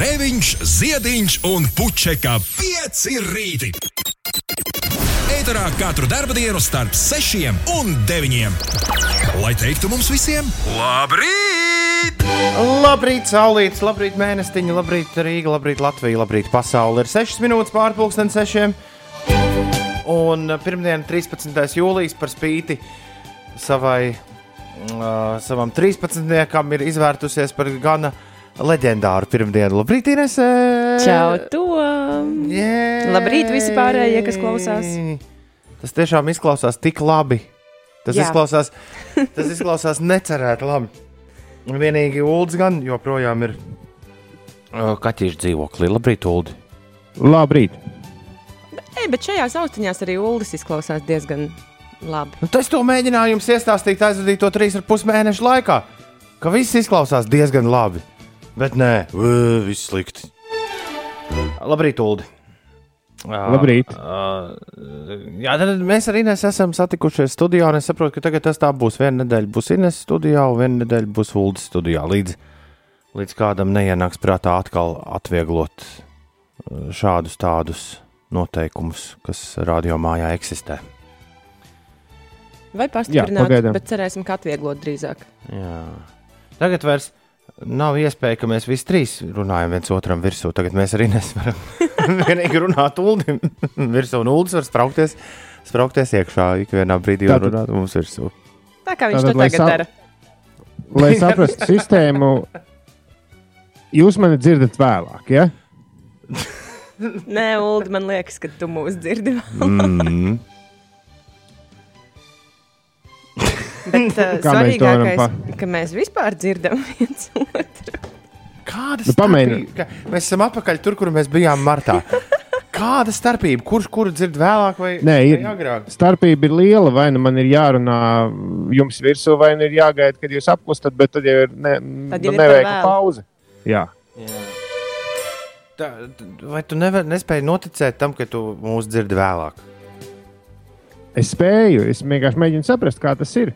Grēviņš, Ziediņš un Puķeka 5 rīti. Eterā katru dienu starp 6 un 9. Lai teiktu mums visiem, labrīt! Labrīt, saulītis, labrīt, mēnestiņa, labrīt, Rīga, labrīt, Latvija, labrīt, pasaule. Ir 6 minūtes pārpusdienas, 6. Un pirmdiena, 13. jūlijas, par spīti savai, uh, savam 13. ir izvērtusies par gana leģendāru pirmdienu. Labrīt, Inese! Čau, Tom! Yeah! Labrīt, visi pārējie, kas klausās! Tas tiešām izklausās tik labi. Tas Jā. izklausās, tas izklausās necerēti labi. Vienīgi Ulds gan joprojām ir kaķīšu dzīvoklī. Labrīt, Uldi! Labrīt! Ei, bet šajās austiņās arī ULDIS izklausās diezgan labi. Nu, tas to mēģināju jums iestāstīt aizvadīto trīs ar pus mēnešu laikā, ka viss izklausās diezgan labi. Bet nē, viss slikti. Labrīt, Uldi! Labrīt. Uh, jā, tad mēs arī Ines esam satikušies studijā, un es saprotu, ka tagad tas tā būs. Viena nedēļa būs Ines studijā, un viena nedēļa būs Uldas studijā. Līdz, līdz kādam neienāks prātā atkal atvieglot uh, šādus tādus noteikumus, kas radio mājā eksistē. Vai pastiprināt, pagaidām. bet cerēsim, ka atvieglot drīzāk. Jā. Tagad vairs nav iespēja, ka mēs visi trīs runājam viens otram virsū. Tagad mēs arī nevaram vienīgi runāt ULDim virsū, un ULDis var spraukties, spraukties iekšā ikvienā brīdī un runāt mums virsū. Tā kā viņš Tātad, to lai tagad sa- dara. Lai saprastu sistēmu, jūs mani dzirdat vēlāk, ja? Nē, Uldi, man liekas, ka tu mūs dzirdi. Mm. Bet uh, svarīgākais, ka mēs vispār dzirdam viens otru. Kāda Nu? Ka- Mēs esam atpakaļ tur, kur mēs bijām martā. Kāda starpība? Kurš kuru dzird vēlāk vai, Nē, ir- vai agrāk? Starpība ir liela, vai nu man ir jārunā jums virsū, vai nu ir jāgaida, kad jūs apkustat, bet tad jau ir ne, Tad jau nu, ir neveikla pauze. Jā. Tā, vai tu nevar, nespēji noticēt tam, ka tu mūs dzirdi vēlāk? Es spēju, es vienkārši mēģinu saprast, kā tas ir.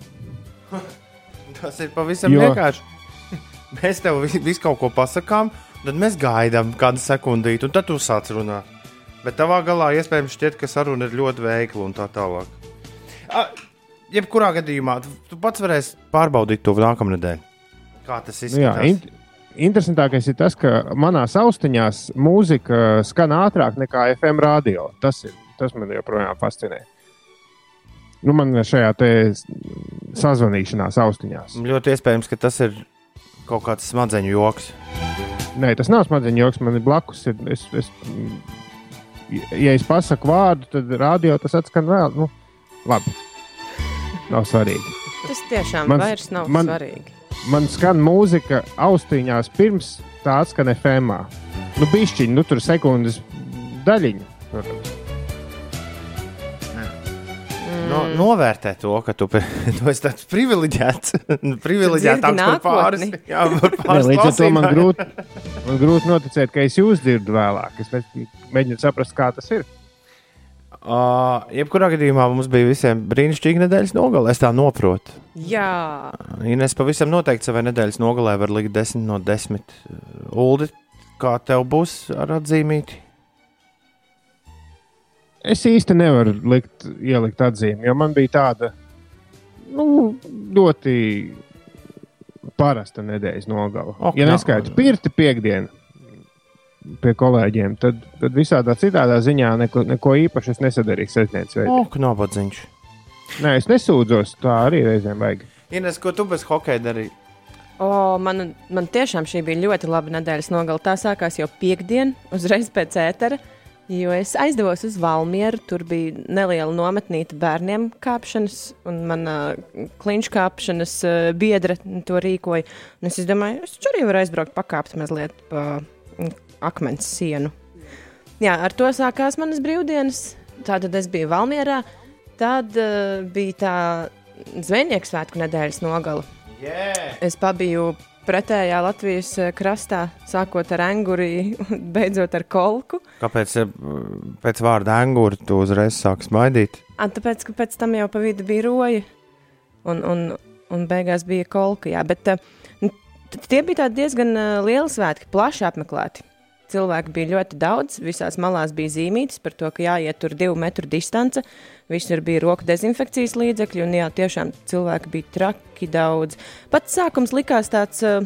Tas ir pavisam Jo- vienkārši. Mēs tev vi- visu kaut ko pasakām, tad mēs gaidām kādu sekundīti, un tad tu sāc runāt. Bet tavā galā iespējams šķiet, ka saruna ir ļoti veikla un tā tālāk. A, jebkurā gadījumā tu, pats varēsi pārbaudīt to nākamnedēļ. Kā tas Nu, jā, izskatās? in, interesantākais ir tas, ka manās austiņās mūzika skan ātrāk nekā FM radio. Tas, ir, tas man joprojām fascinē. Nu, man šajā te sazvanīšanās austiņās. Ļoti iespējams, ka tas ir kaut kāds smadzeņu joks. Nē, tas nav smadzeņu joks, man ir blakus. Ir, es, es, ja es pasaku vārdu, tad radio tas atskan vēl. Nu, labi. Nav svarīgi. Tas tiešām Mans, vairs nav man- man... svarīgi. Man skan mūzika austiņās pirms tā atskan FM. Nu, bišķiņi, nu tur sekundes daļiņa. protams. No, novērtē to, ka tu, tu esi tāds privileģēts. privileģētāks dzirdi par pāris. Jā, par pāris līdz ar to man grūti, man grūti noticēt, ka es jūs dzirdu vēlāk. Es mēģinu- saprast, kā tas ir. Uh, jebkurā gadījumā mums bija visiem brīnišķīga nedēļas nogale. Es tā saprotu. Jā, Ines pavisam noteikti savai nedēļas nogalē var likt 10 no 10. Uldi, kā tev būs ar atzīmīti? Es īsti nevaru likt, ielikt atzīmi, jo man bija tāda nu, ļoti parasta nedēļas nogala. Ok, ja neskaitu pirti piekdienu pie kolēģiem, tad, tad visādā citādā ziņā neko, neko īpašu es nesadarīju sestdienas veidā. O, knabadziņš. Nē, es nesūdzos, tā arī reizēm vajag. Ines, ko tu bez hokeja darīji? o, man, man tiešām šī bija ļoti laba nedēļas nogala. Tā sākās jau piekdien, uzreiz pēc ētera. Jo es aizdevos uz Valmieru, tur bija neliela nometnīte bērniem kāpšanas, un mana kliņš kāpšanas uh, biedra to rīkoja. Un es domāju, es taču arī varu aizbraukt, pakāpt mazliet pa mm, akmens sienu. Jā, ar to sākās manas brīvdienas. Tātad es biju Valmierā, tad uh, bija tā zvejnieku svētku nedēļas nogala. Yeah. Es pabiju pretējā Latvijas eh, krastā, sākot ar anguri un beidzot ar kolku. Kāpēc pēc vārda angūra tu uzreiz sāki smaidīt? A, tāpēc, ka pēc tam jau pa vidu bija roja un, un, un beigās bija kolka. Jā, bet, eh, tie bija diezgan eh, lieli svētki, plaši apmeklēti. Cilvēku bija ļoti daudz. Visās malās bija zīmītas par to, ka jāiet tur divu metru distance. Visur bija roku dezinfekcijas līdzekļi, un jā, tiešām cilvēki bija traki daudz. Pats sākums likās tāds uh,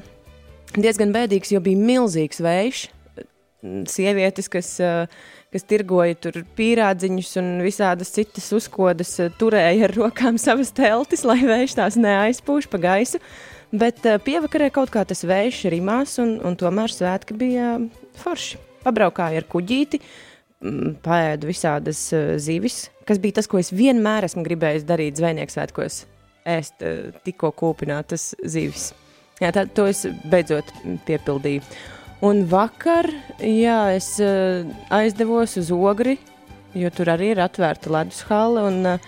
diezgan bēdīgs, jo bija milzīgs vējš. Sievietes, kas, uh, kas tirgoja tur pīrādziņus un visādas citas uzkodas, uh, turēja ar rokām savas teltis, lai vējš tās neaizpūš pa gaisu. Bet pievakarē kaut kā tas vējš rimās, un, un tomēr svētki bija forši. Pabraukāju ar kuģīti, paēdu visādas uh, zivis, kas bija tas, ko es vienmēr esmu gribējis darīt zvejnieks svētkos - ēst uh, tikko kūpinātas zivis. Jā, tā, to es beidzot piepildīju. Un vakar, jā, es uh, aizdevos uz ogri, jo tur arī ir atvērta ledus hala. Un,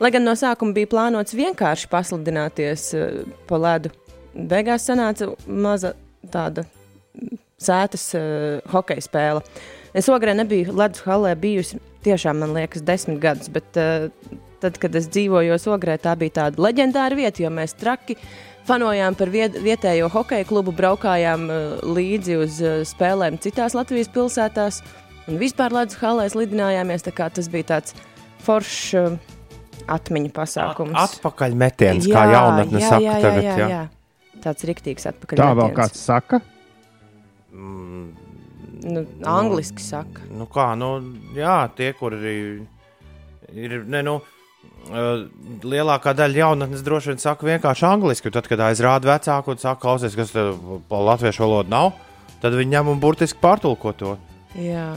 lai gan no sākuma bija plānots vienkārši pasludināties pa ledu, beigās sanāca maza tāda sētas uh, hokeja spēle. Es ogrē nebiju ledus halē bijusi tiešām, man liekas, desmit gadus, bet uh, tad, kad es dzīvoju ogrē, tā bija tāda leģendāra vieta, jo mēs traki fanojām par viet, vietējo hokeja klubu, braukājām uh, līdzi uz uh, spēlēm citās Latvijas pilsētās un vispār ledus halēs lidinājāmies, tā kā tas bija tāds foršs uh, atmiņu pasākums. At, atpakaļ metiens, jā, kā jaunatne jā, saka jā, jā, tagad. jā, Jā. jā. Tāds riktīgs atpakaļ Tā vēl metiens. kāds saka. Nu, angliski saka. Nu kā, nu, jā, tie, kuri ir, ne, nu, uh, lielākā daļa jaunatnes droši vien saka vienkārši angliski, tad, kad aizrāda vecāku un saka, klausies, kas latviešu valodu nav, tad viņi ņem un burtiski pārtulko to. Jā.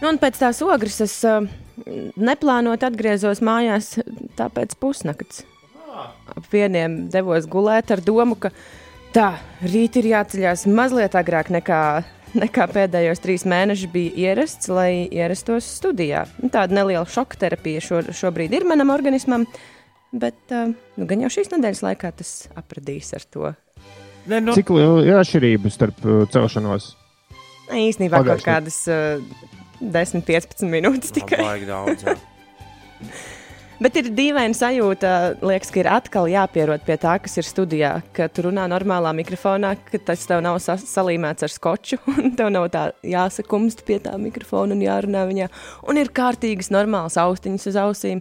Nu, un pēc tās ogres es uh, neplānot atgriezos mājās, tāpēc pusnakts. Ap vieniem devos gulēt ar domu, ka tā, rīt ir jāceļās mazliet agrāk nekā, nekā pēdējos trīs mēnešus bija ierasts, lai ierastos studijā. Nu, Tāda neliela šoka terapija šo, šobrīd ir manam organismam, bet uh, nu, gan jau šīs nedēļas laikā tas apradīs ar to. Ne, nu, Cik liela ir atšķirība starp uh, celšanos? Ne, Īsnībā kaut Pagājušajā- kādas uh, 10, 15 minūtes tikai. Vajag daudz. Bet ir dīvaina sajūta, liekas, ka ir atkal jāpierod pie tā, kas ir studijā. Ka tu runā normālā mikrofonā, ka tas tev nav sa salīmēts ar skoču, un tev nav tā jāsakumst pie tā mikrofona un jārunā viņā. Un ir kārtīgas, normālas austiņas uz ausīm,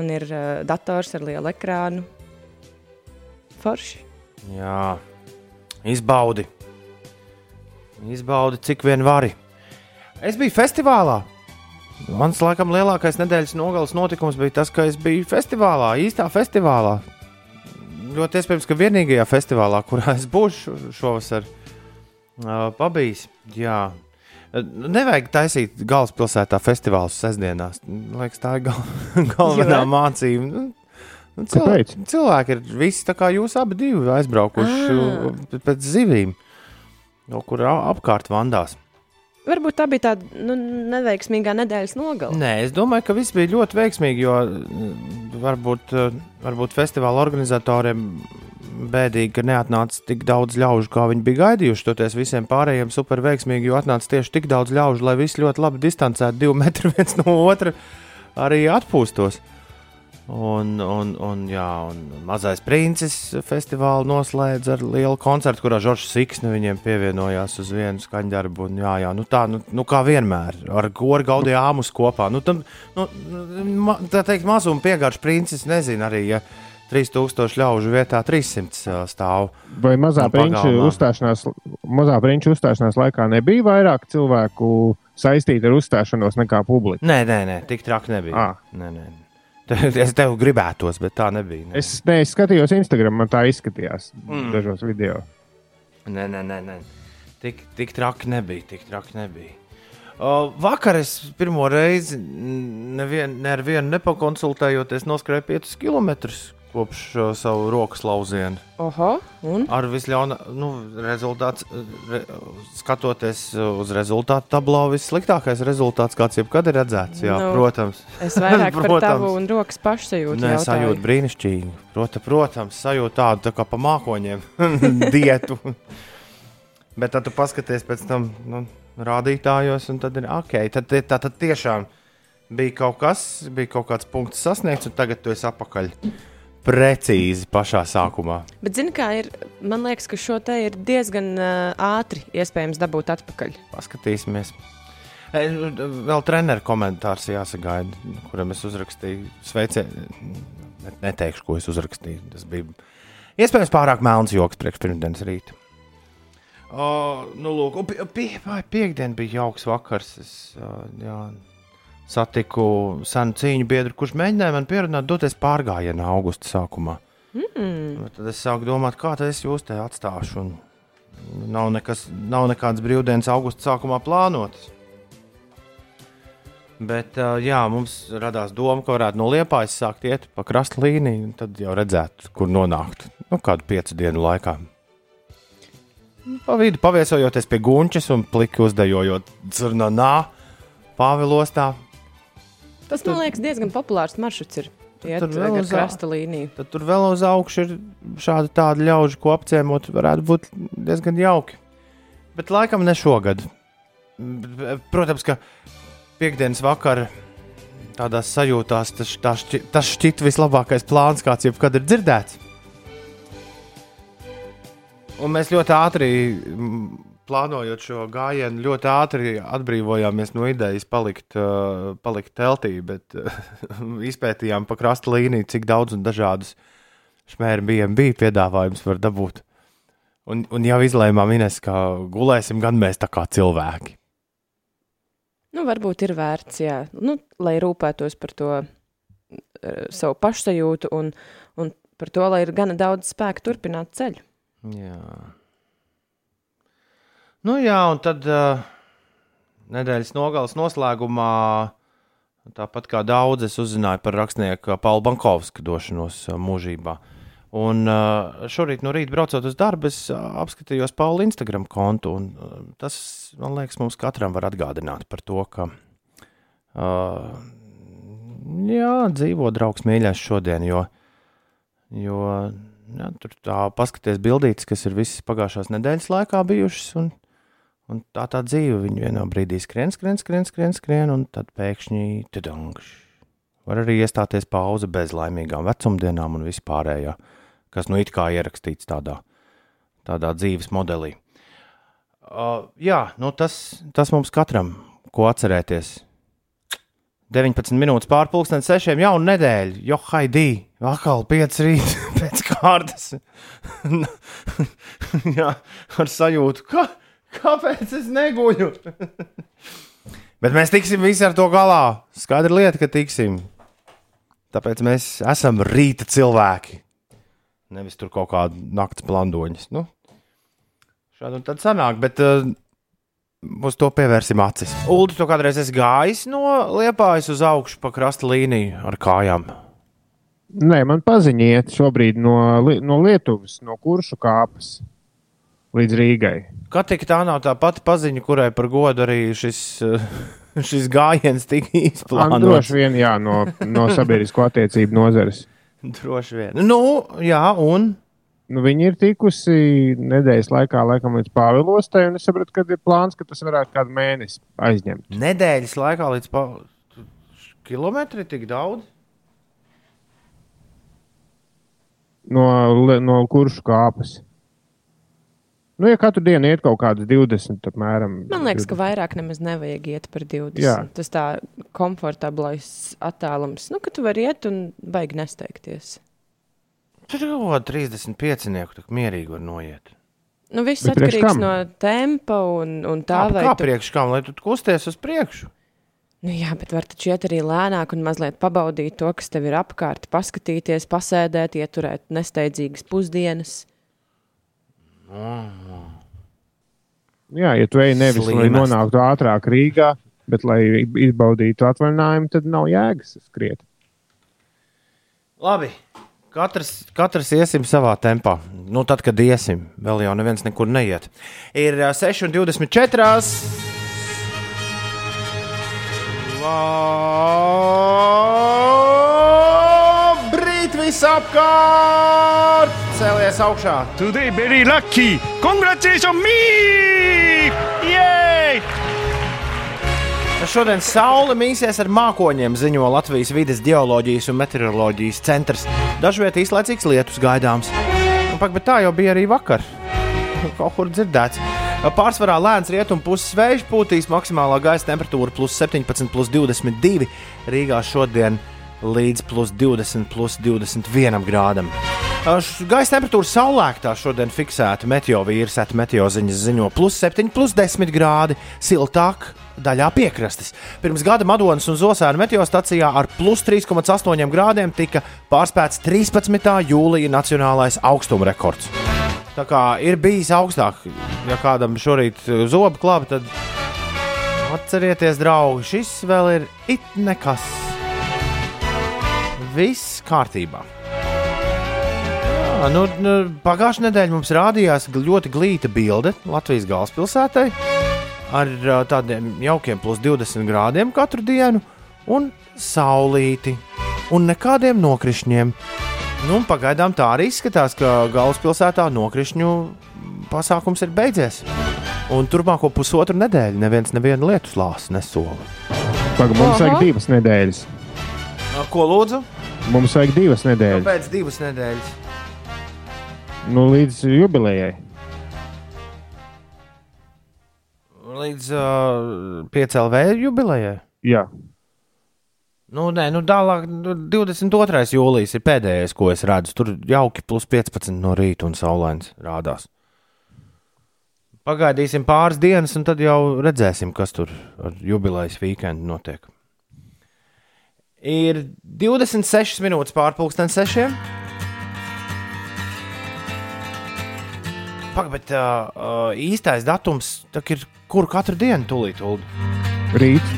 un ir uh, dators ar lielu ekrānu. Forši. jā, izbaudi. Izbaudi, cik vien vari. Es biju festivālā. Mans laikam lielākais nedēļas nogales notikums bija tas, ka es biju festivālā, īstā festivālā. Ļoti iespējams, ka vienīgajā festivālā, kurā es būšu šovasar, uh, pabijis. Jā. Nevajag taisīt galvaspilsētā festivālus sestdienās. Man Liekas, tā ir gal galvenā Jo? mācība. Nu, nu, Kāpēc? cilvēki ir visi tā kā jūs abi aizbraukuši Ah. pēc zivīm, no kur a- apkārt vandās. Varbūt tā bija tāda nu, neveiksmīgā nedēļas nogale. Nē, es domāju, ka viss bija ļoti veiksmīgi, jo mm, varbūt, eh, varbūt festivāla organizatoriem bēdīgi, ka neatnāca tik daudz ļaužu, kā viņi bija gaidījuši. Toties visiem pārējiem super veiksmīgi, jo atnāca tieši tik daudz ļaužu, lai visi ļoti labi distancēti divu metru viens no otra arī atpūstos. Un, un, un, jā, un mazais princis festivālu noslēdz ar lielu koncertu, kurā Žoržs Siksne viņiem pievienojās uz vienu skaņdarbu. Un, jā, jā, nu tā, nu, nu kā vienmēr, ar goru gaudīja āmus kopā. Nu, tam, nu, ma, tā teikt, mazuma piegājuši princis nezina arī, ja 3000 ļaužu vietā 300 ā, stāv. Vai mazā prinča uzstāšanās, mazā prinča uzstāšanās laikā nebija vairāk cilvēku saistīti ar uzstāšanos nekā publika? Nē, nē, nē tik traki nebija. Ā. Nē, nē. Es tev gribētos, bet tā nebija. Nē. Es, ne, es skatījos Instagram, man tā izskatījās mm. dažos video. Nē, nē, nē, nē. Tik, tik traki nebija. Tik traki nebija. O, vakar es pirmo reizi nevien, ne ar vienu nepakonsultējoties noskrēju 5 km kopš uh, savu rokas laucienu. Oho, un Ar visļaunāko nu, rezultātu, re, skatoties uh, uz rezultātu tablo, vissliktākais rezultāts, kāds jebkad ir redzēts. Jā, Nu, protams. es vairāk par Protams. tavu un rokas pašsajūtu. Nē, jautāju. sajūta brīnišķīgi. Prota, protams, sajūta tādu tā kā pa mākoņiem dietu. Bet tad tu paskaties pēc tam nu, rādītājos, un tad ir ok. Tad, tā tad tiešām bija kaut kas, bija kaut kāds punkts sasniegts, un tagad tu esi apakaļ precīzi pašā sākumā. Bet, zini, kā ir, man liekas, ka šo te ir diezgan uh, ātri iespējams dabūt atpakaļ. Paskatīsimies. Vēl treneru komentārs jāsagaida, kuram es uzrakstīju. Sveicienu, neteikšu, ko es uzrakstīju. Tas bija iespējams pārāk melns joks priekš pirmdienas rīta. O, nu, lūk, pie, pie, vai piekdien bija jauks vakars. Es ā, jā, satiku senu cīņu biedru, kurš mēģināja man pierunāt doties pārgājienā augusta sākumā. Mm. Tad es sāku domāt, kā tad es jūs te atstāšu. Un nav, nekas, nav nekādas brīvdienas augusta sākumā plānotas. Bet jā, mums radās doma, ka varētu no Liepājas sākt iet pa krasta līniju, un tad jau redzētu, kur nonākt. Nu, kādu piecu dienu laikā. Pa vidu paviesojoties pie gunčes un pliki uzdejojot dzirnā, Pāvilostā. Tas, man liekas, diezgan populārs maršruts. Ir. Iet Tur vēl uz krasta līniju. Tad tur vēl uz augšu ir šādi tādi ļauži, ko apciemot, varētu būt diezgan jauki. Bet laikam ne šogad. Protams, ka piekdienas vakarā tādās sajūtās tas, tas, šķi, tas šķiet vislabākais plāns, kāds jebkad ir dzirdēts. Un mēs ļoti ātri, plānojot šo gājienu, ļoti ātri atbrīvojāmies no idejas palikt, uh, palikt teltī, bet uh, izpētījām pa krasta līniju, cik daudz un dažādus šmēru bija, bija piedāvājums var dabūt. Un, un jau izlēmām, Ines, ka gulēsim gan mēs tā kā cilvēki. Nu, varbūt ir vērts, jā, nu, lai rūpētos par to uh, savu pašsajūtu un, un par to, lai ir gana daudz spēka turpināt ceļu. Jā. Nu, jā, un tad uh, nedēļas nogales noslēgumā, tāpat kā daudz, es uzzināju par rakstnieku Paulu Bankovska došanos uh, mūžībā. Un uh, šorīt no rīta braucot uz darbu, es uh, apskatījos Paula Instagram kontu. Un, uh, tas, man liekas, mums katram var atgādināt par to, ka uh, jā, dzīvo draugs mīļais šodien, jo, jo jā, tur tā paskaties bildītas, kas ir visas pagājušās nedēļas laikā bijušas. Un, un tā tā dzīve, viņa vienā brīdī skrien, skrien, skrien, skrien, skrien un tad pēkšņi tudungš. Var arī iestāties pauze bez laimīgām vecumdienām un vispārējā, kas nu it kā ierakstīts tādā, tādā dzīves modelī. Uh, jā, nu tas, tas mums katram, ko atcerēties. 19 minūtes pārpusdienas, 6 jaunu nedēļu, jo haidī, atkal 5 rīt pēc kārtas. Jā, ar sajūtu, ka, kāpēc es neguļu? Bet mēs tiksim visi ar to galā. Skaidra lieta, ka tiksim. Tāpēc mēs esam rīta cilvēki. Nevis tur kaut kāda naktas plandoņas. Nu, šādi un tad sanāk, bet uh, uz to pievērsim acis. Ulu, tu kādreiz esi gājis no liepājas uz augšu pa krasta līniju ar kājām. Nē, man paziņiet šobrīd no, no Lietuvas, no kuršu kāpas līdz Rīgai. Kā tik tā nav tā pati paziņa, kurai par godu arī šis, uh, šis gājiens tika izplānots? droši vien jā, no, no sabiedrisko attiecību nozares. Droši vien. Nu, jā, un Nu, viņi ir tikusi nedēļas laikā, laikam, līdz Pāvilostai, un es sapratu, ka ir plāns, ka tas varētu kādu mēnesi aizņemt. nedēļas laikā līdz pa... kilometri tik daudz. No, no kuršu kāpas. Nu, ja katru dienu iet kaut kādas 20, apmēram. Man liekas, ka vairāk nemaz nevajag iet par 20. Jā. Tas tā komfortablais attālums, nu, ka tu vari iet un baigi nesteigties. Tur jau 35 nieku tak mierīgi var noiet. Nu, viss Bet atkarīgs no tempa un, un tā, Tā vai kā tu priekš kam, lai tu kusties uz priekšu? Nu, jā, bet var taču iet arī lēnāk un mazliet pabaudīt to, kas tev ir apkārt, paskatīties, pasēdēt, ieturēt nesteidzīgas pusdienas. Jā, ja tu ej nevis, lai Slimest. nonāktu ātrāk Rīgā, bet lai izbaudītu atvaļinājumu, tad nav jēgas skriet. Labi. Katrs, katrs iesim savā tempā. Nu, tad, kad iesim, vēl jau neviens nekur neiet. Ir ā, 6,24. Brīt visapkārt! Cēlies augšā! Today very lucky. Congratulations me! Yay! Šodien saule mīsies ar mākoņiem, ziņo Latvijas vides geoloģijas un meteoroloģijas centrs. Dažviet īslaicīgs lietus gaidāms. Un, pak, bet tā jau bija arī vakar. Kaut kur dzirdēts. Pārsvarā lēns rietumu puses vējš pūtīs, maksimālā gaisa temperatūra plus 17, plus 22. Rīgā šodien līdz plus 20, plus 21 grādam. Gaisa temperatūra saulēktā šodien fiksēta meteorīzes, meteorīzes ziņo plus 7, plus 10 grādi siltāk daļā piekrastes. Pirms gada Madonas un Zosēna meteostacijā ar plus 3,8 grādiem tika pārspēts 13. jūlija nacionālais augstuma rekords. Tā kā ir bijis augstāk, ja kādam šorīt zobu klāba, tad atcerieties, draugi, šis vēl ir it nekas. Viss kārtībā. Nu, nu, Pagājušā nedēļa mums rādījās ļoti glīta bilde Latvijas galvaspilsētai ar uh, tādiem jaukiem plus 20 grādiem katru dienu un saulīti un nekādiem nokrišņiem. Nu, pagaidām tā arī izskatās, ka galvaspilsētā nokrišņu pasākums ir beidzies. Un turpmāko pusotru nedēļu neviens nevienu lietu slāpes nesola. Pagaidām, mums vajag divas nedēļas. Ko lūdzu? Mums vajag divas nedēļas. Pēc divas nedēļas. Nu, līdz jubilejai. Līdz uh, 5LV jubilejai. Jā. Nu, nē, nu, tālāk, nu, 22. jūlijas ir pēdējais, ko es redzu. Tur jauki plus 15 no rīta un saulains rādās. Pagaidīsim pāris dienas, un tad jau redzēsim, kas tur ar jubilejas weekendu notiek. Ir 26 minūtes pārpusdienas sešiem. Pagaidām, bet uh, īstais datums ir kur katru dienu tūlīt, tūlīt. Rīt.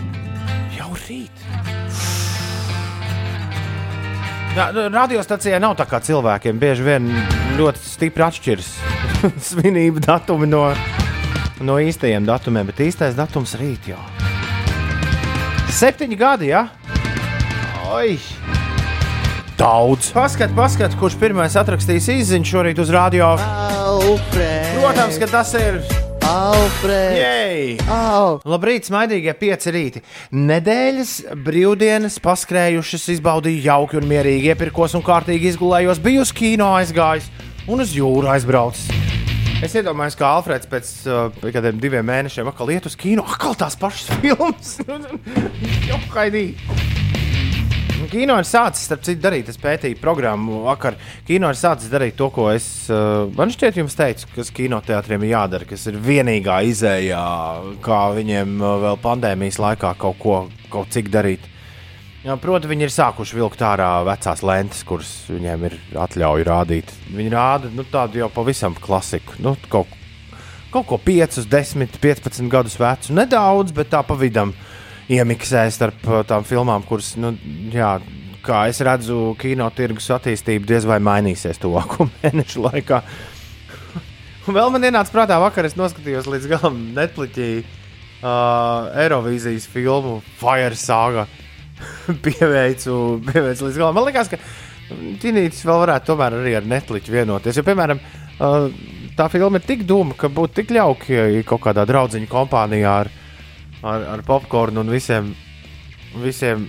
Jau rīt. Nu, radiostacijā nav tā kā cilvēkiem. Bieži vien ļoti stipri atšķiras svinību datumi no, no īstajiem datumiem, bet īstais datums rīt jau. Septiņi gadi, jā? Ja? Oi! Daudz. Paskat, paskat, kurš pirmais atrakstīs izziņu šorīt uz radio. Alfred. Protams, ka tas ir Alfred. Jej! Au. Labrīt, smaidīgie pieci rīti. Nedēļas brīvdienas paskrējušas, izbaudīju jauki un mierīgi, iepirkos un kārtīgi izgulējos, biju uz kino aizgājis un uz jūru aizbraucis. Es iedomājos, kā Alfreds pēc uh, kādiem diviem mēnešiem atkal iet uz kino, atkal tās pašas filmas. Jau kaidī. Kino ir sācis, starp citu, darīt. Es pētīju programmu vakar. Kino ir sācis darīt to, ko es. Uh, man šķiet, jums teicu, kas kinoteātriem ir jādara, kas ir vienīgā izējā, kā viņiem uh, vēl pandēmijas laikā kaut ko, kaut cik darīt. Jā, proti, viņi ir sākuši vilkt ārā vecās lentes, kuras viņiem ir atļauja rādīt. Viņi rāda nu, tādu jau pavisam klasiku. Nu, kaut, kaut ko 5, 10, 15 gadus vecu. Nedaudz, bet tā pa vidam iemiksē starp uh, tām filmām, kuras, nu, jā, kā es redzu, kino tirgus attīstība diez vai mainīsies tuvāko mēnešu laikā. Un vēl man ienāca prātā, vakar es noskatījos līdz galam Netflixī uh, Eirovīzijas filmu Fire Saga. pieveicu, pieveicu līdz galam. Man liekas, ka Tinītis vēl varētu tomēr arī ar Netflix vienoties. Jo, piemēram, uh, tā filma ir tik duma, ka būtu tik jauki, ja kaut kādā draudziņu kompānijā ar, ar, ar popkornu un visiem, visiem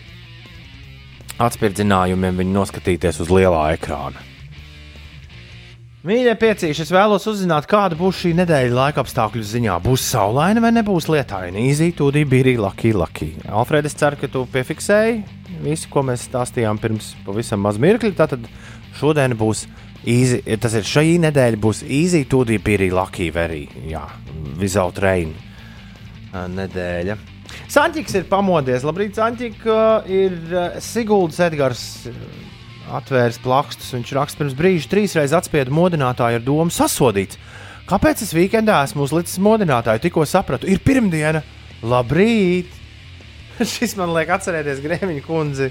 atspērdzinājumiem viņu noskatīties uz lielā ekrāna. Mīļie piecīši, es vēlos uzzināt, kāda būs šī nedēļa laika apstākļu ziņā. Būs saulaina vai nebūs lietaina? Īzī, tūdī bija Lucky Lucky. Alfred, es ceru, ka tu piefiksēji visu, ko mēs stāstījām pirms pavisam maz mirkļa. Tātad šodien būs īzi, tas ir šī nedēļa, būs īzī, tūdī bija Lucky Very. Jā, without rain nedēļa. Sanķis ir pamodies. Labrīt, Sanķis ir Siguldas Edgars atvēris plakstus. Viņš raksta pirms brīža trīsreiz atspiedu modinātāju ar domu sasodīts. Kāpēc es weekendā esmu uzlicis modinātāju? Tikko sapratu, ir pirmdiena. Labrīt! Šis man liek atcerēties Grēmiņa kundzi.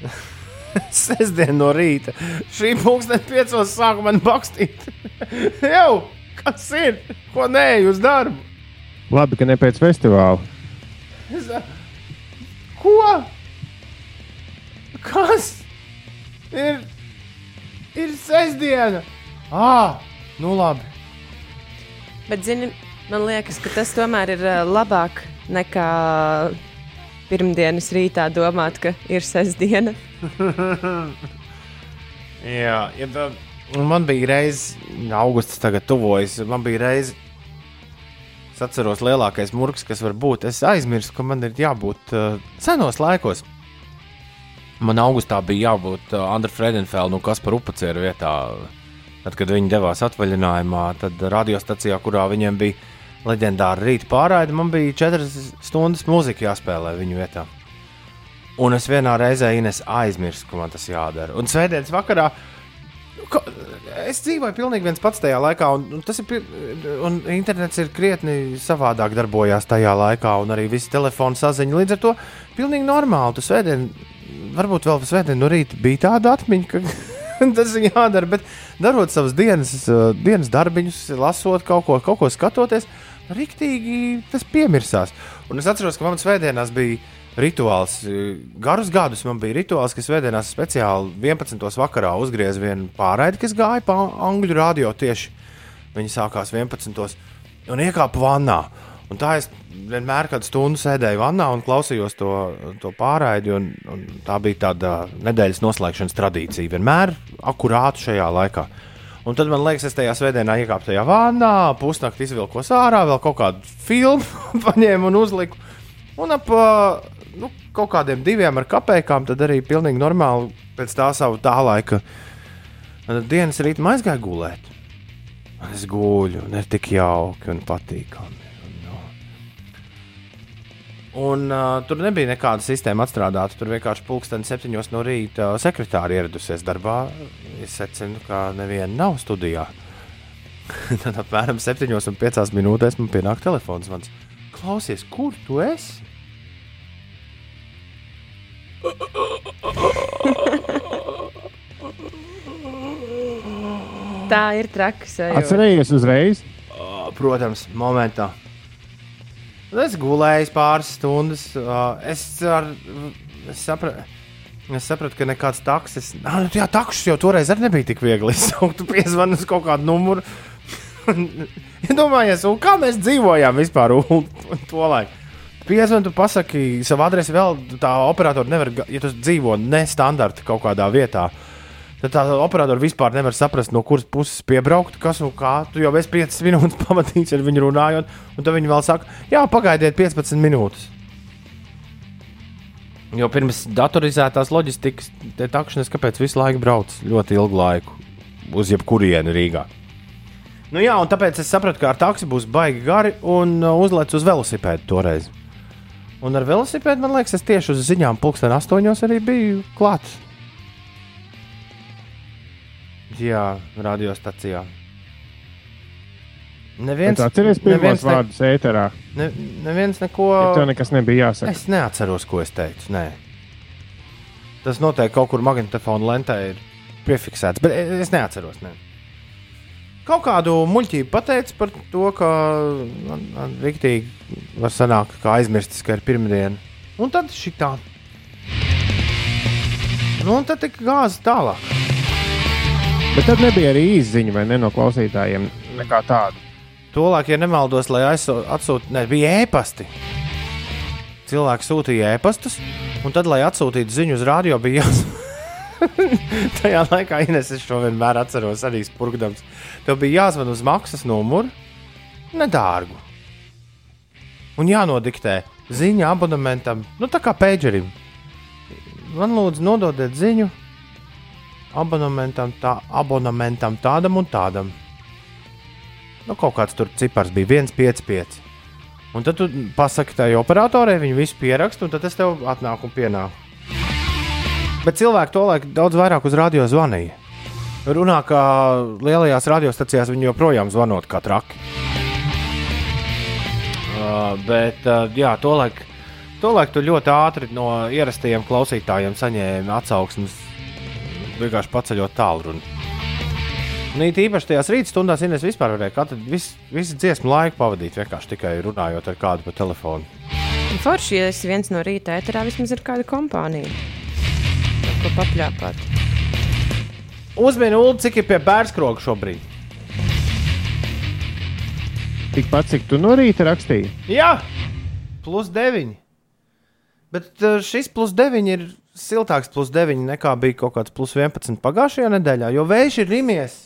Sestdien no rīta. Šī pulksteņa piecos sāku man bakstīt. Jau, kas ir? Ko nē, uz darbu? Labi, ka ne pēc festivāla. Es, ko? Kas? Ir, ir sestdiena. Ah, nu labi. Bet, zini, man liekas, ka tas tomēr ir labāk nekā pirmdienas rītā domāt, ka ir sestdiena. Jā, ja, tā- man bija reize, augusts tagad tuvojas. Man bija reize, es atceros, lielākais murgs, kas var būt. Es aizmirsu, ka man ir jābūt uh, senos laikos. Man augustā bija jābūt uh, Andra Fredenfelda un Kaspar Upacēra vietā. Tad, kad viņi devās atvaļinājumā, tad radiostacijā, kurā viņiem bija leģendāra rīta pārraide, man bija četras stundas mūzika jāspēlē viņu vietā. Un es vienā reizē Ines aizmirsu, ka man tas jādara. Un svētdienas vakarā Ko, es dzīvoju pilnīgi viens pats tajā laikā, un, un tas ir. Un internets ir krietni savādāk darbojās tajā laikā, un arī viss telefona saziņa. Līdz ar to pilnīgi normāli. Tu svētdien, varbūt vēl svētdien no rīta bija tāda atmiņa, ka tas ir jādara, bet darot savas dienas, uh, dienas darbiņus, lasot kaut ko, kaut ko skatoties, riktīgi tas piemirsās. Un es atceros, ka man svētdienās bija rituāls. Garus gadus man bija rituāls, kas svētdienās speciāli 11. vakarā uzgriez vienu pārraidi, kas gāja pa angļu radio tieši. Viņi sākās 11. un iekāpa vannā. Un tā es vienmēr kādu stundu sēdēju vannā un klausījos to, to pārraidi. Un, un tā bija tāda nedēļas noslēgšanas tradīcija. Vienmēr akurāti šajā laikā. Un tad man liekas, es tajā svētdienā iekāpu tajā vannā, pusnakti izvilkos ārā, vēl kaut kādu filmu paņēmu un uzliku. Un ap nu, kaut kādiem diviem ar kapekām, tad arī pilnīgi normāli pēc tā savu tā laika dienas rītā aizgāju gulēt. Un es guļu, un ir tik jauki un patīkami. Un, nu. un uh, tur nebija nekāda sistēma atstrādāta. Tur vienkārši pulkstenis septiņos no rīta sekretāri ieradusies darbā. Es secinu, ka neviena nav studijā. Tad apmēram 7,5 minūtēs man pienāk telefons. Mans. Klausies, kur tu esi? Tā ir traka sajūta. Atcerējies uzreiz. Ā, Protams, momentā. Es gulēju pāris stundas. ā, Es, ar, es, sapratu, es sapratu, ka nekāds taksis. Ah, jā, taksis jau toreiz arī nebija tik viegli izsaukt. Tu piezvani uz kaut kādu numuru. Iedomājies, un kā mēs dzīvojām vispār to laiku. Piezvani, tu pasaki savu adresi vēl. Tā operatora nevar, ja tu dzīvo nestandarta kaut kādā vietā. Tad tā operatora vispār nevar saprast, no kuras puses piebraukt, kas un kā. Tu jau esi 5 minūtes pavadījis ar viņu runājot, un tad viņi vēl saka, jā, pagaidiet 15 minūtes. Jo pirms datorizētās loģistikas takšanas, kāpēc visu laiku brauc ļoti ilgu laiku uz jebkurienu Rīgā. Nu jā, un tāpēc es sapratu, ka ar taksi būs baigi gari un uh, uzlec uz velosipēdu toreiz. Un ar velosipēdu, man liekas, es tieši uz ziņām pulksten astoņos arī biju klāts. Jā, radiostacijā. Neviens, atceries pirmos neviens, ne, vārdus ēterā. ne, neviens neko. Ja tev nekas nebija jāsaka. Es neatceros, ko es teicu. Nē. Tas noteikti kaut kur magnetofona lentē ir piefiksēts, bet e- es neatceros. Ne. Kaut kādu muļķību pateicu par to, ka man, man rīktīgi var sanākt, ka aizmirstis, ka ir pirmdiena. Un tad šī tā. Nu, un tad tika gāzi tālāk. Bet tad nebija arī īziņa vai ne no klausītājiem nekā tāda. Tolāk, ja nemaldos, lai atsūtītu, ne, bija ēpasti. Cilvēki sūtīja ēpastus, un tad, lai atsūtītu ziņu uz rādio, bija jāsaka. Tajā laikā Ines, es šo vienmēr atceros, arī spurgdams. Tev bija jāzvan uz maksas numuru, nedārgu. Un jānodiktē ziņa abonementam, nu tā kā pēģerim. Man lūdzu, nododiet ziņu abonementam, tā, abonementam tādam un tādam. Nu, kaut kāds tur cipars bija 1,55. Un tad tu pasaki tai operatorai, viņi visu pieraksta, un tad es tev atnāku un pienāku. Bet cilvēki to laiku daudz vairāk uz radio zvanīja. Runā, ka lielajās radiostacijās viņi joprojām zvanot kā traki. Uh, bet, uh, jā, to laiku, to laiku tu ļoti ātri no ierastajiem klausītājiem saņēmi atsauksmes, vienkārši paceļot tālruni. Nu, it īpaši tajās rītstundās, ja es vispār varēju katru visu, visu dziesmu laiku pavadīt vienkārši tikai runājot ar kādu pa telefonu. Forši, ja esi viens no rīta ēterā, vismaz ir kāda kompānija. Ko papļāpāt? Uzmini, Ulu, cik ir pie bērnskroga šobrīd? Tikpat cik tu no rīta rakstīji. Jā, plus 9. Bet uh, šis plus 9 ir siltāks plus 9 nekā bija kaut kāds plus 11 pagājušajā nedēļā, jo vējš ir rimies.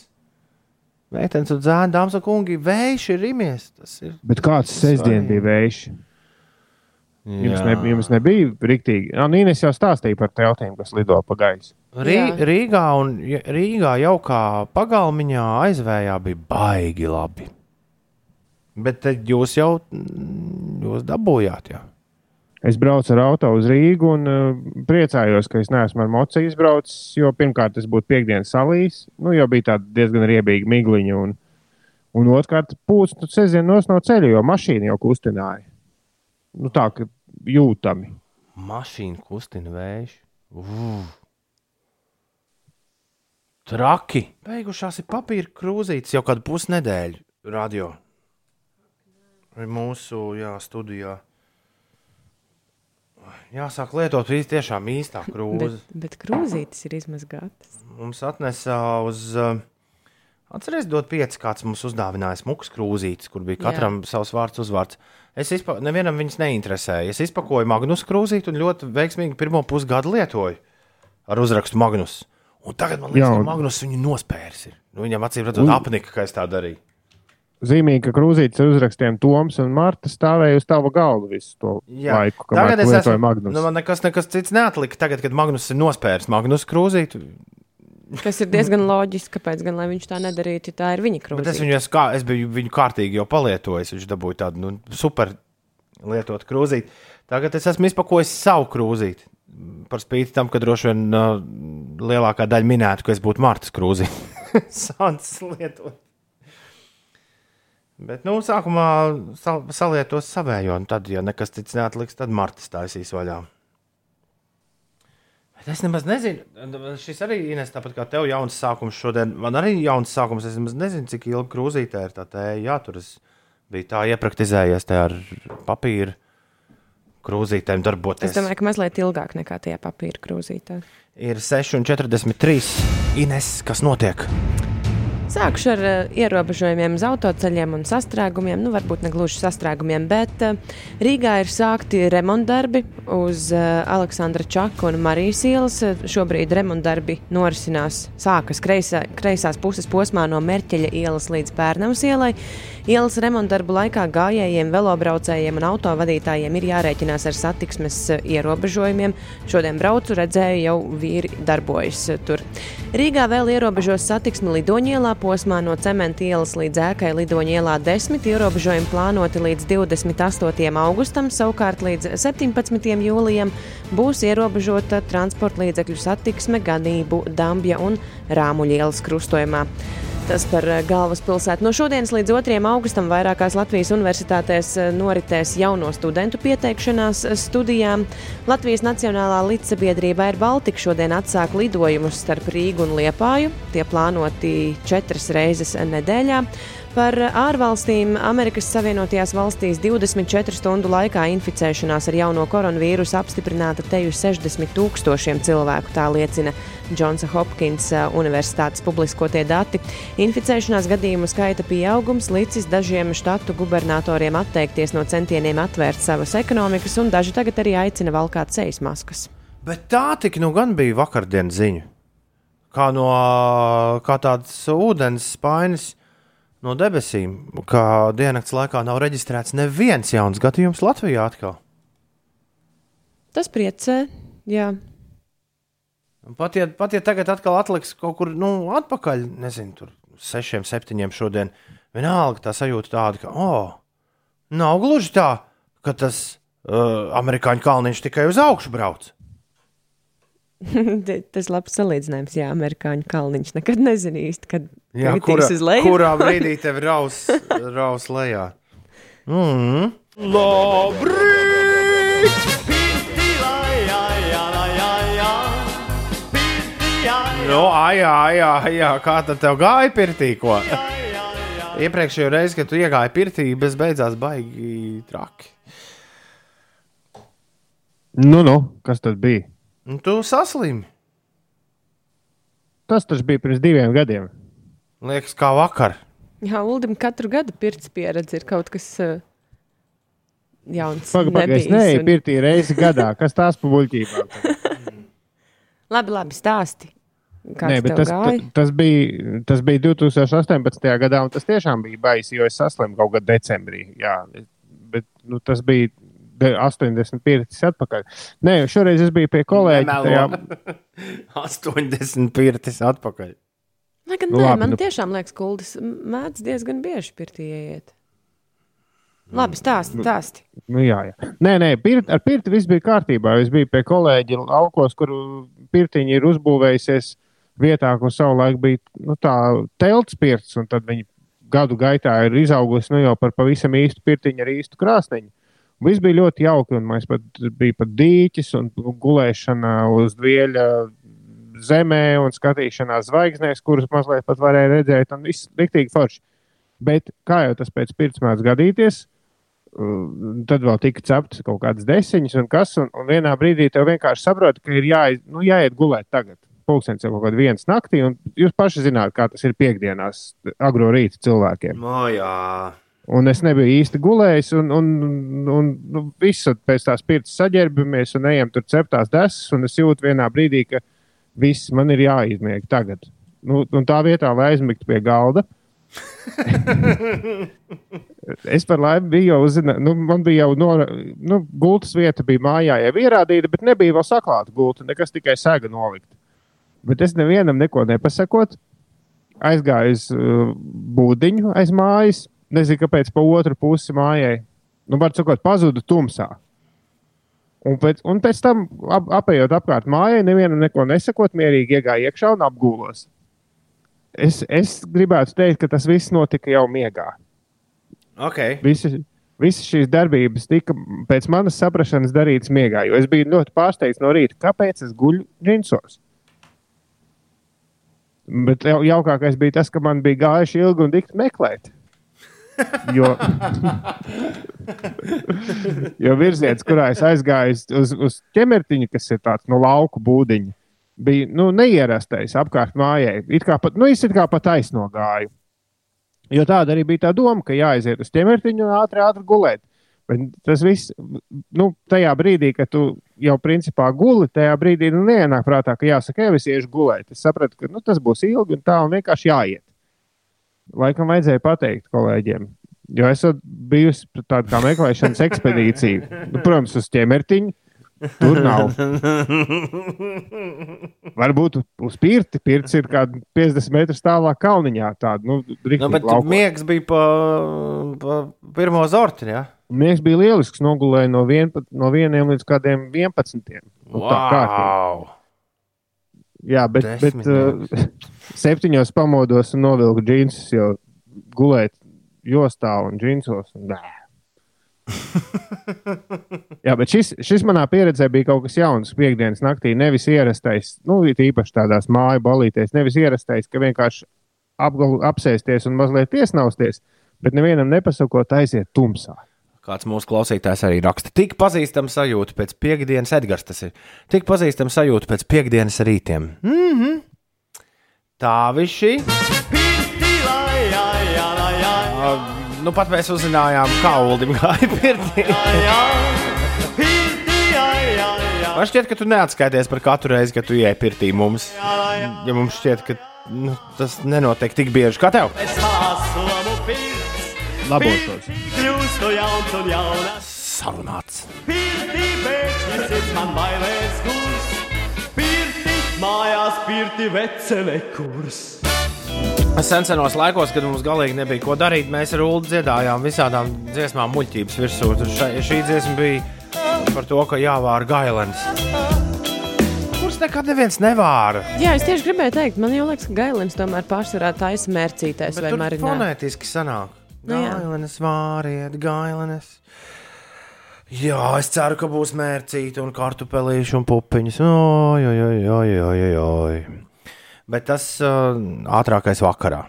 Meitenes un zēni, dāmas un kungi, vējš ir rimies. Tas ir. Bet kāds sestdien bija vējš? Jums, ne, jums nebija rīktīgi. Jā, Nīnes jau stāstīja par teltīm, kas lido pa gaisu. Rī. Rīgā un Rīgā jau kā pagalmiņā aizvējā bija baigi labi. Bet tad jūs jau mm, jūs dabūjāt. Jā. Es braucu ar auto uz Rīgu un uh, priecājos, ka es neesmu ar mociju izbraucis. Jo pirmkārt, tas būtu piekdienas salīs, nu, jau bija tāda diezgan riebīga migliņa. Un, un otrkārt, pūcis nu, sezien nos no ceļa, jo mašīna jau kustināja. Nu, tā kā jūtami. Mašīna kustina vējš. Uf. Traki. Beigušās ir papīra krūzītes jau kādu pusnedēļu radio. Mūsu jā, studijā. Jāsāk lietot īsti tiešām īstā krūze. Bet, bet krūzītes ir izmazgātas. Mums atnesa uz. Uh, Atcerieties, dot pieci, kāds mums uzdāvināja smukas krūzītes, kur bija katram Jā. savs vārds, uzvārds. Es izpa... nevienam viņas neinteresēja. Es izpakoju Magnus krūzīti un ļoti veiksmīgi pirmo pusgadu lietoju ar uzrakstu Magnus. Un tagad man liekas, Jā, ka un- Magnus viņu nospērs. ir. Nu, viņam acīm redzot, Un- apnika, ka es tā darīju. Zīmīgi, ka krūzītes ar uzrakstiem Toms un Marta stāvēja uz tava galda visu to Jā. laiku, tu es esmu. Magnus. Nu, man nekas, nekas cits neatlika. Tagad, kad Magnus ir nospērs Magnus krūzīti, Tas ir diezgan loģiski, kāpēc gan lai viņš tā nedarītu, tā ir viņa bet es viņu esmu, kā, es biju viņu kārtīgi jau palietojis. Viņš dabūja tādu nu, super lietotu krūzīti. Tagad es esmu izpakojis savu krūzīti. Par spīti tam, ka droši vien uh, lielākā daļa minētu, ka es būtu Martas krūzīte. Sācis lietot. Bet, nu, sākumā sal salietos savējo, un tad, ja nekas cits neatliks, tad Martas taisīs vaļā. Es nemaz nezinu, šis arī ir tāpat kā tev jauns sākums šodien. Man arī jauns sākums. Es nemaz nezinu, cik ilgi krūzītē ir tā tēja. Jā, tur es biju tā iepraktizējies te ar papīru krūzītēm darboties. Es domāju, ka mazliet ilgāk nekā tie papīra krūzītē. Ir 6,43. Ines, kas notiek? Sākšu ar uh, ierobežojumiem uz autoceļiem un sastrēgumiem. Nu, varbūt ne gluži sastrēgumiem, bet uh, Rīgā ir sākti remontdarbi uz uh, Aleksandra Čaka un Marijas ielas. Šobrīd remontdarbi norisinās, sākas kreisā, kreisās puses posmā no Merķeļa ielas līdz Pērnavas ielai. Ielas remontdarbu laikā gājējiem, velobraucējiem un autovadītājiem ir jārēķinās ar satiksmes ierobežojumiem. Šodien braucu, redzēju, jau vīri darbojas tur. Rīgā vēl ierobežos satiksmi Lidoņielā posmā no Cementa ielas līdz ēkai Lidoņielā 10. Ierobežojumi plānoti līdz 28. augustam, savukārt līdz 17. jūlijam būs ierobežota transporta līdzekļu satiksme Ganību, Dambja un Rāmuļielas krustojumā. Tas par eh, galvaspilsētu. No šodienas līdz 2. augustam vairākās Latvijas universitātēs eh, noritēs jauno studentu pieteikšanās eh, studijām. Latvijas Nacionālā līdzsabiedrība ir Baltika šodien atsāk lidojumus starp Rīgu un Liepāju. Tie plānoti četras reizes nedēļā. Par ārvalstīm Amerikas Savienotajās valstīs 24 stundu laikā inficēšanās ar jauno koronavīrusu apstiprināta teju 60 tūkstošiem cilvēku. Tā liecina Džonsa Hopkins uh, Universitātes publiskotie dati. Inficēšanās gadījumu skaita pieaugums licis dažiem štatu gubernatoriem atteikties no centieniem atvērt savas ekonomikas, un daži tagad arī aicina valkāt sejas maskas. Bet tā tik nu gan bija vakardienas ziņa. Kā no kā tādas ūdens spainis no debesīm, ka diennakts laikā nav reģistrēts neviens jauns gadījums Latvijā atkal. Tas priecē, jā. Pat ja, pat ja tagad atkal atliks kaut kur nu, atpakaļ, nezinu, tur sešiem, septiņiem šodien, vienalga tā sajūta tāda, ka, oh, nav gluži tā, ka tas uh, amerikāņu kalniņš tikai uz augšu brauc. Tas labs salīdzinājums, jā, amerikāņu kalniņš. Nekad nezinu īsti, kad Jā, kurā, kurā brīdī tev raus, raus lejā? Mm. Labrīt! Nu, ai, ai, ai, jā, kā tad tev gāja pirtī? Ko? Iepriekšējo reizi, kad tu iegāji pirtī, bez beidzās baigi traki. Nu, nu, kas tad bija? Un tu saslimi. Tas taču bija pirms diviem gadiem. Liekas, kā vakar. Jā, Uldim katru gadu pirts pieredze ir kaut kas uh, jauns. Pagaidām, nebijis nē, un- pirtī reizi gadā. Kas tās pa muļķībām? Labi, labi, stāsti. Kā Nē, bet tas, ta- tas, bija, tas bija 2018. gadā, un tas tiešām bija baisi, jo es saslimu kaut kad decembrī. Jā, bet nu, tas bija de- 85 atpakaļ. Nē, šoreiz es biju pie kolēģa. Tajā, 85 atpakaļ. Lai gan Nu, nē, labi, man nu- tiešām liekas, kuldis mēdz diezgan bieži pirtī iet. Labi, stāsti, stāsti. nu, jā, jā. Nē, nē, pirt, ar pirti viss bija kārtībā. Es biju pie kolēģa laukos, kur pirtiņi ir uzbūvējusies vietā, kur savulaik bija nu, tā telts pirts, un tad viņi gadu gaitā ir izaugusi nu, jau par pavisam īstu pirtiņu ar īstu krāsniņu. Viss bija ļoti jauki, un mēs pat bija pat dīķis un gulēšana uz dvieļa zemē un skatīšanās zvaigznēs, kuras mazliet pat varēja redzēt, un viss riktīgi forši. Bet kā jau tas pēc mēdz gadīties, uh, tad vēl tika ceptas kaut kādas desiņas un kas, un, un vienā brīdī tev vienkārši saproti, ka ir jāiet, nu, jāiet gulēt tagad. Pūkstens jau kaut kādā viens naktī, un jūs paši zināt, kā tas ir piekdienās, agro rīta cilvēkiem. No, jā. Un es nebiju īsti gulējis, un, un, un, un nu, visu pēc tās pirts saģērbamies un ejam tur ceptās desas, un es jūtu vienā brīdī, ka viss man ir jāizmieg tagad. Nu, un tā vietā, lai aizmigtu pie galda, es par laimi biju jau uzzinājis, nu, man bija jau no, nu, gultas vieta, bija mājā jau ierādīta, bet nebija vēl saklāta gulta, nekas tikai sēga nolikt. Bet es nevienam neko nepasakot, aizgāju uz uh, būdiņu aiz mājas, nezinu, kāpēc pa otru pusi mājai. Nu, var sakot, pazudu tumsā. Un pēc, un pēc tam, ap, apējot apkārt mājai, nevienam neko nesakot, mierīgi iegāju iekšā un apgūlos. Es, es gribētu teikt, ka tas viss notika jau miegā. Okay. Visas, visas šīs darbības tika pēc manas saprašanas darītas miegā, jo es biju ļoti pārsteigts no rīta, kāpēc es guļu džinsos. Bet jau, jaukākais bija tas, ka man bija gājuši ilgi un dikti meklēt. Jo, jo virziens, kurā es aizgāju uz, uz ķemertiņu, kas ir tāds no lauku būdiņa, bija nu, neierastais apkārt mājai. It kā pat, nu, es kā pat aizsnogāju. Jo tāda arī bija tā doma, ka jāaiziet uz ķemertiņu un ātri, ātri gulēt. Bet tas viss, nu, tajā brīdī, kad tu jau principā guli, tajā brīdī nu, neienāk prātā, ka jāsaka, jau es iešu gulēt. Es sapratu, ka nu, tas būs ilgi un tā, un vienkārši jāiet. Laikam vajadzēja pateikt kolēģiem, jo esmu bijusi tāda kā meklēšanas ekspedīcija. Nu, protams, uz ķemertiņu. Tur nav. Varbūt uz pirti. Pirts ir kaut kāda 50 metrus tālāk kalniņā. Tāda, nu, Nu, bet laukos. miegs bija pa, pa pirmo zorti. Ja? Miegs bija lielisks. Nogulēja no, vien, no vieniem līdz kādiem 11. Nu, tā. Wow! Jā, bet, bet Desmit uh, septiņos pamodos un novilku džinsus, jo gulēt jostā un džinsos. Un nē. Jā, bet šis, šis manā pieredzē bija kaut kas jauns. Piektdienas naktī nevis ierastais, nu, īpaši tādās māju balītēs, nevis ierastais, ka vienkārši apgalu, apsēsties un mazliet iesnausties, bet nevienam nepasakot, aiziet tumsā. Kāds mūsu klausītājs arī raksta, tik pazīstama sajūta pēc piekdienas, Edgars tas ir. Tik pazīstama sajūta pēc piekdienas rītiem. Mm -hmm. Tā viši. Nu, pat mēs uzzinājām, kā Ulim gāja pirtī. Man šķiet, ka tu neatskaities par katru reizi, kad tu ienāc pirtī mums. Ja mums šķiet, ka nu, tas nenotiek tik bieži kā tev. Labošos. Sarunāts. pirti pēkšņi sirds man bailēs kurs. Mājās, pirti vecele kurs. Senos laikos, kad mums galīgi nebija ko darīt, mēs ar Ulu dziedājām visādām dziesmām, muļķības virsū. Šai, šī dziesma bija par to, ka jāvāra gailens. Kurš nekad neviens nevāra? Jā, es tieši gribēju teikt, man jau liekas, ka gailins tomēr pārsvarā taisa mērcītēs vai marinā. fonētiski sanāk. Nu. Gailenes vāriet, gailenes. Jā, es ceru, ka būs mērcīti un kartupelīši un pupiņas. Oi, oi, oi, oi, oi, oi. Bet tas uh, ātrākais vakarā.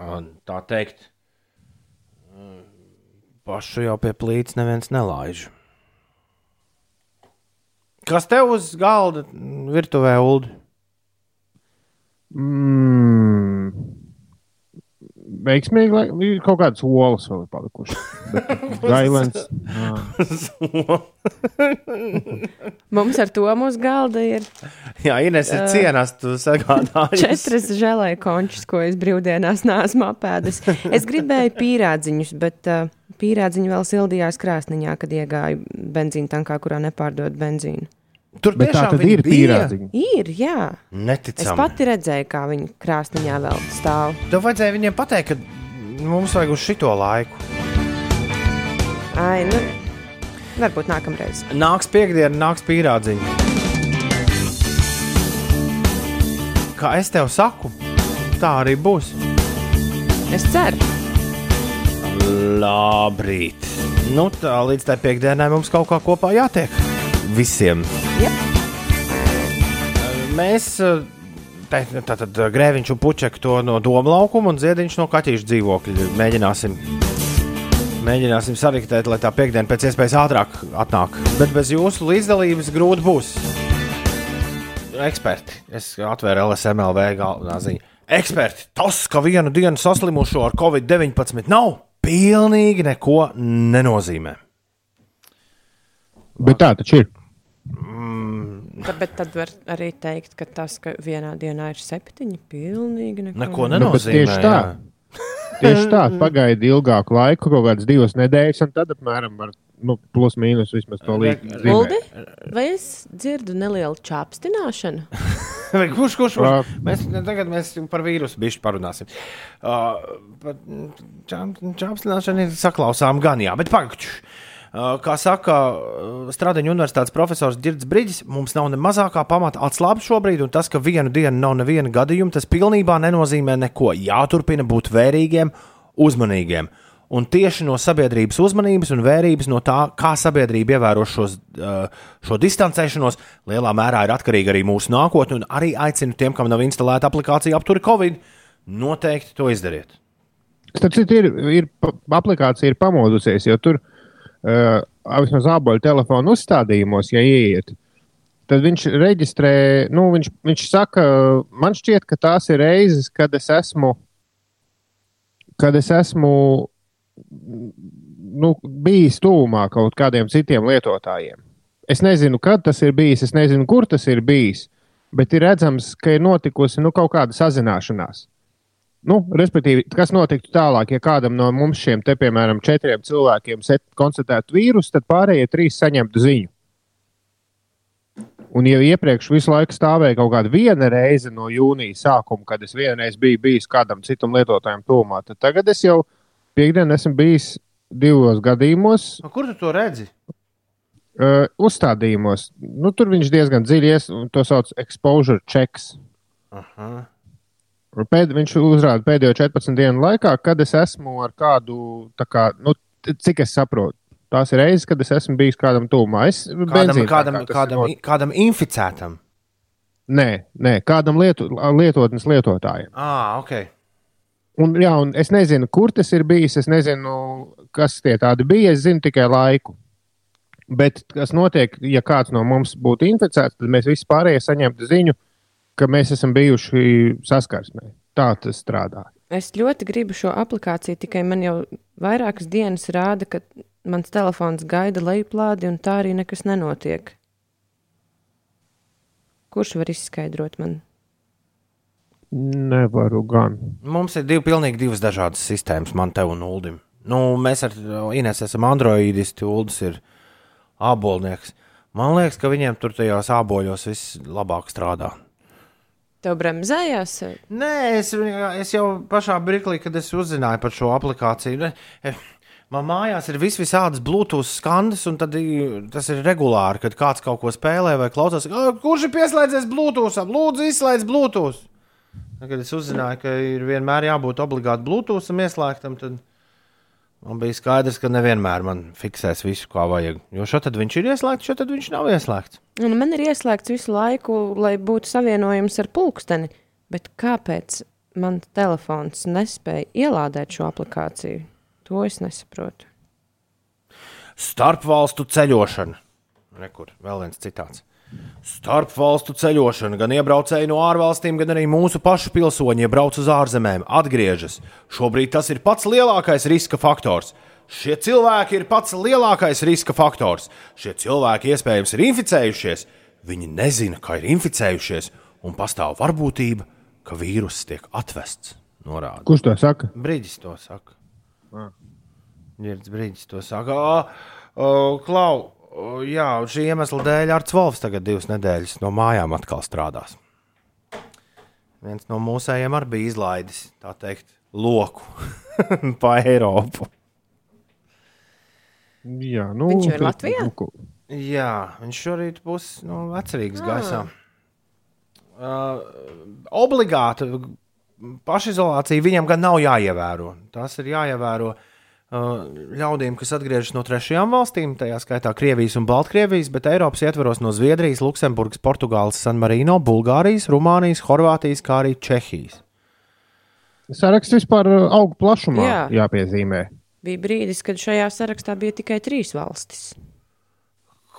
Un, tā teikt, mm, pašu jau pie plīts neviens nelaiž. Kas tev uz galda virtuvē, Ulu? Mm. Veiksmīgi, lai ir kaut kādas olas vēl palikušas. Gailens. Mums ar to mūsu galda ir Jā, Ines ir cienas, tu sagādāji. četras žēlēju končus, ko es brīvdienās neesmu apēdis. Es gribēju pīrādziņus, bet uh, pīrādziņi vēl sildījās krāsniņā, kad iegāju benzīna tankā, kurā nepārdod benzīnu. Tur Bet tiešām ir pīrādziņa. Ir, jā. Es Neticami. pati redzēju, kā viņi krāsniņā vēl stāv. Tev vajadzēja viņiem pateikt, ka mums vajag uz šito laiku. Ai, nu, varbūt nākamreiz. Nāks piekdiena, nāks pīrādziņa. Kā es tev saku, tā arī būs. Es ceru. Labrīt! Nu, tā līdz tai piekdienai mums kaut kā kopā jātiek. Visiem. Jep. Mēs, eh, tātad eh, grēviņš un puķek to no doma laukuma un ziediņš no kaķīšu dzīvokļa. Mēģināsim, mēģināsim sariktēt, lai tā piekdiena pēc iespējas ātrāk atnāk. Bet bez jūsu līdzdalības grūti būs. Eksperti, es atvēru LSMLV galvenā ziņa. Eksperti, tas, ka vienu dienu saslimušo ar covid-19 nav, pilnīgi neko nenozīmē. Bet tā taču ir. Ta, bet tad var arī teikt, ka tas, ka vienā dienā ir septiņi, pilnīgi neko, Neko Nu, nenozīmē. tieši tā. Tieši tā, pagaidi ilgāku laiku, kaut kādas divas nedēļas, un tad apmēram ar nu, plus mīnus vismaz to līdzi. Uldi, vai es dzirdu nelielu čāpstināšanu? Vai Kurš, kurš, kurš? Mēs, tagad mēs par vīrusu bišķi parunāsim. Uh, Čāpstināšana ir saklausām gan, jā, bet pagaidām. Kā saka Stradiņu universitātes profesors Girds Brīsīs, mums nav ne mazākā pamata atslābt šobrīd, un tas, ka vienu dienu nav neviena gadījuma, tas pilnībā nenozīmē neko. Jāturpina būt vērīgiem, uzmanīgiem. Un tieši no sabiedrības uzmanības un vērības no tā, kā sabiedrība ievēro šos, šo distancēšanos, lielā mērā ir atkarīga arī mūsu nākotne. Un arī aicinu tiem, kam nav instalēta aplikācija apturi Covid, noteikti to izdariet. Starp citu, ir, ir aplikācija ir pamodusies, jo tur uh, vismaz āboļu telefonu uzstādījumos, ja ieiet, tad viņš reģistrē, nu, viņš, viņš saka, man šķiet, ka tās ir reizes, kad es esmu, kad es esmu nu, bijis tūmā kaut kādiem citiem lietotājiem. Es nezinu, kad tas ir bijis, es nezinu, kur tas ir bijis, bet ir redzams, ka ir notikusi nu, kaut kāda sazināšanās. Nu, respektīvi, kas notiktu tālāk, ja kādam no mums šiem, te, piemēram, četriem cilvēkiem konstatētu vīrusu, tad pārējie trīs saņemtu ziņu. Un, ja iepriekš visu laiku stāvēja kaut kāda viena reize no jūnija sākuma, kad es vienreiz biju bijis kādam citam lietotājam tūmā, tad tagad es jau piekdien esmu bijis divos gadījumos, Nu, kur tu to redzi? uh, uzstādījumos. Nu, tur viņš diezgan dziļi ies, un to sauc par exposure checks. Aha. Pēd, viņš uzrāda pēdējo 14 dienu laikā, kad es esmu ar kādu, kā, nu, cik es saprotu. Tās ir reizes, kad es esmu bijis kādam tūmā. Es Kādam, kādam, ir kādam, not- kādam inficētam. Nē, nē, kādam lietu, lietotnes lietotājam. Ah, ok. Un, jā, un es nezinu, kur tas ir bijis. Es nezinu, kas tie tādi bija. Es zinu tikai laiku. Bet kas notiek, ja kāds no mums būtu inficēts, tad mēs visi pārējie saņemtu ziņu, ka mēs esam bijuši saskarsmē. Tā tas strādā. Es ļoti gribu šo aplikāciju, tikai man jau vairākas dienas rāda, ka mans telefons gaida lejuplādi, un tā arī nekas nenotiek. Kurš var izskaidrot man? Nevaru gan. Mums ir divi, pilnīgi divas dažādas sistēmas, man te un Uldim. Nu, mēs ar Ines esam androidisti, Uldis ir ābolnieks. Man liekas, ka viņiem tur tajos āboļos viss labāk strādā. Tev bremzējās? Nē, es, es jau pašā brīdī, kad es uzzināju par šo aplikāciju, ne, eh, man mājās ir vis visādas Bluetooth skandas, un tas ir regulāri, kad kāds kaut ko spēlē vai klausās. "Ā, Kurš ir pieslēdzies Bluetooth? Lūdzu, izslēdz Bluetooth! Kad es uzzināju, ka ir vienmēr jābūt obligāti Bluetooth ieslēgtam, tad man bija skaidrs, ka nevienmēr man fiksēs visu, kā vajag. Jo šeit viņš ir ieslēgts, šeit viņš nav ieslēgts. Un man ir ieslēgts visu laiku, lai būtu savienojums ar pulksteni. Bet kāpēc man telefons nespēja ielādēt šo aplikāciju? To es nesaprotu. Starpvalstu ceļošana. Rekur, vēl viens citāts. Starp valstu ceļošana, gan iebraucēji no ārvalstīm, gan arī mūsu pašu pilsoņi iebrauc uz ārzemēm, atgriežas. Šobrīd tas ir pats lielākais riska faktors. Šie cilvēki ir pats lielākais riska faktors. Šie cilvēki iespējams ir inficējušies, viņi nezina, ka ir inficējušies, un pastāv varbūtība, ka vīruss tiek atvests. Norāda. Kurš to saka? Brīdis to saka. Girds brīdis to saka. O, o, Klau, jā, un šī iemesla dēļ Arts Volfs tagad divas nedēļas no mājām atkal strādās. Viens no mūsējiem arī bija izlaidis, tā teikt, loku pa Eiropu. Jā, nu, Viņš ir Latvijā? nu, Jā, viņš šorīt būs nu, atcerīgs Ah. gaisā. Uh, obligāti pašizolācija viņam gan nav jāievēro. Tas ir jāievēro uh, ļaudīm, kas atgriežas no trešajām valstīm, tajā skaitā Krievijas un Baltkrievijas, bet Eiropas ietveros no Zviedrijas, Luksemburgas, Portugāles, San Marino, Bulgārijas, Rumānijas, Horvātijas, kā arī Čehijas. Saraksts vispār uh, aug plašumā, Jā. Jā. jāpiezīmē. Bija brīdis, kad šajā sarakstā bija tikai trīs valstis.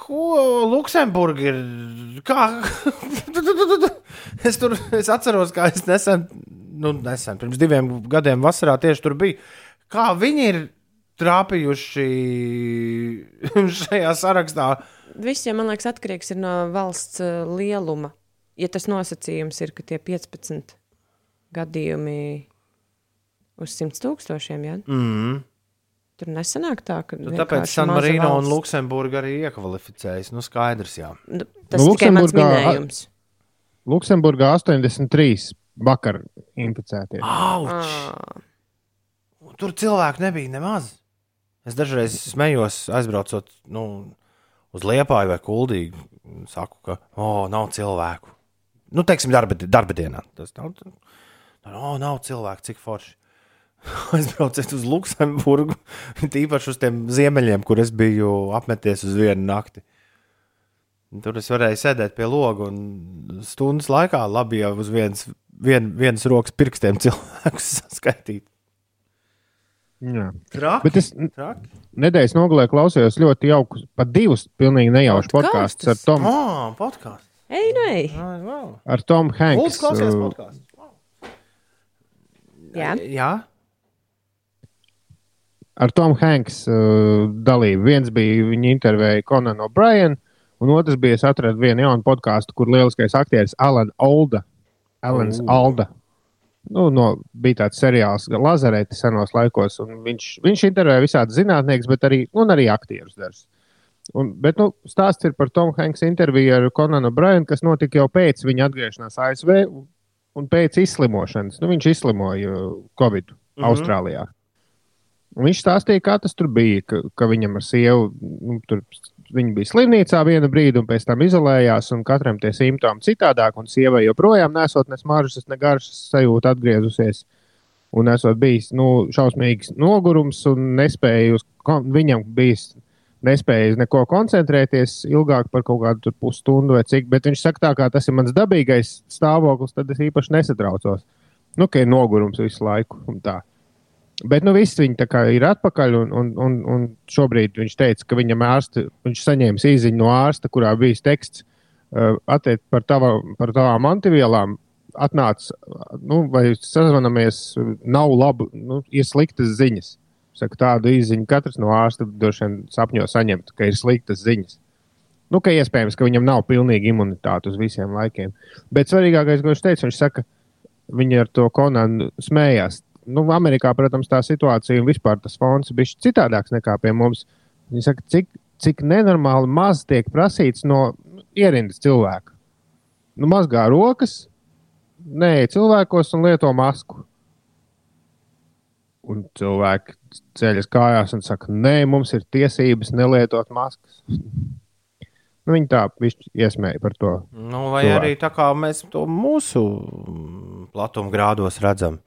Ko Luksemburga ir? Kā? es tur es atceros, kā es nesen, nu, nesen, pirms diviem gadiem, vasarā tieši tur biju. Kā viņi ir trāpījuši šajā sarakstā? Viss, ja man liekas, atkarīgs ir no valsts uh, lieluma. Ja tas nosacījums ir, ka tie 15 gadījumi uz 100 tūkstošiem, ja? Mm. tur nesanāk tā, ka Nu, tāpēc San Marino un valsts. Luksemburga arī iekvalificējas. Nu, skaidrs, jā. Nu, Tas nu, tikai mans minējums. Luksemburgā 83 vakar inficētie. Auč! Ah, Tur cilvēku nebija nemaz. Es dažreiz smējos, aizbraucot nu, uz Liepāju vai Kuldīgu. Saku, ka oh, nav cilvēku. Nu, teiksim, darba, darba dienā. Tas nav, oh, nav cilvēku, cik forši. Aizbrauciet uz Luksemburgu, tīpaši uz tiem ziemeļiem, kur es biju apmeties uz vienu nakti. Tur es varēju sēdēt pie loga un stundas laikā labi jau uz vienas, vien, vienas rokas pirkstiem cilvēkus saskaitīt. Traki. Bet es Traki. nedēļas nogalē klausījos ļoti jauku, pat divus pilnīgi nejaušus podkāstus ar Tomu Oh, podkāsts. Ej, nu, ej. Wow. ar Tomu Lūdzu, Hanks. klausies uh, podkāstu. Jā. Jā. ar Tomu Hanks uh, dalību. Viens bija viņa intervēja Konanu O'Brien, un otrs bija es atradu vienu jaunu podkāstu, kur lieliskais aktieris Alan Olda. Alans. Alda. Nu, no, bija tāds seriāls Lazarēta senos laikos, un viņš, viņš intervēja visādus zinātniekus, bet arī, arī aktierus dažus. Un, bet nu, stāsts ir par Tomu Hanks interviju ar Konanu O'Brien, kas notika jau pēc viņa atgriešanās ASV un- pēc izslimošanas. Nu, viņš izslimoja Covid mm. -hmm. Austrālijā. Un viņš stāstīja, kā tas tur bija, ka, ka viņam ar sievu nu, viņi bija slimnīcā vienu brīdi, un pēc tam izolējās, un katram tie simptomi citādāk, un sievai joprojām nesot ne smaržas, ne garšas sajūta atgriezusies. Un esot bijis nu, šausmīgs nogurums, un nespēja uz, viņam bijis nespēja uz neko koncentrēties ilgāk par kaut kādu pusstundu vai cik. Bet viņš saka, tā kā tas ir mans dabīgais stāvoklis, tad es īpaši nesatraucos. Nu, ka ir nogurums visu laiku. un tā. Bet nu, viss kā ir atpakaļ, un, un, un, un šobrīd viņš teica, ka viņam ārsta, viņš saņēma īziņu no ārsta, kurā bija teksts uh, attiec par, tava, par tavām antivielām. Atnāc, nu, vai sazvanamies, nav labi, nu, ir sliktas ziņas. Saka, tādu īziņu katrs no ārsta droši vien sapņo saņemt, ka ir sliktas ziņas. Nu, ka iespējams, ka viņam nav pilnīga imunitāte uz visiem laikiem. Bet svarīgākais, ko viņš teica, viņš saka, viņi ar to konānu smējās. Nu, Amerikā, protams, tā situācija un vispār tas fons ir bijis citādāks nekā pie mums. Viņi saka, cik, cik nenormāli maz tiek prasīts no ierindas cilvēka. Nu, mazgā rokas, nē, cilvēkos un lieto masku. Un cilvēki ceļas kājās un saka, nē, mums ir tiesības nelietot maskas. nu, viņi tā iesmēja par to. Nu, vai Cilvēki. arī tā kā mēs to mūsu platuma grādos redzam.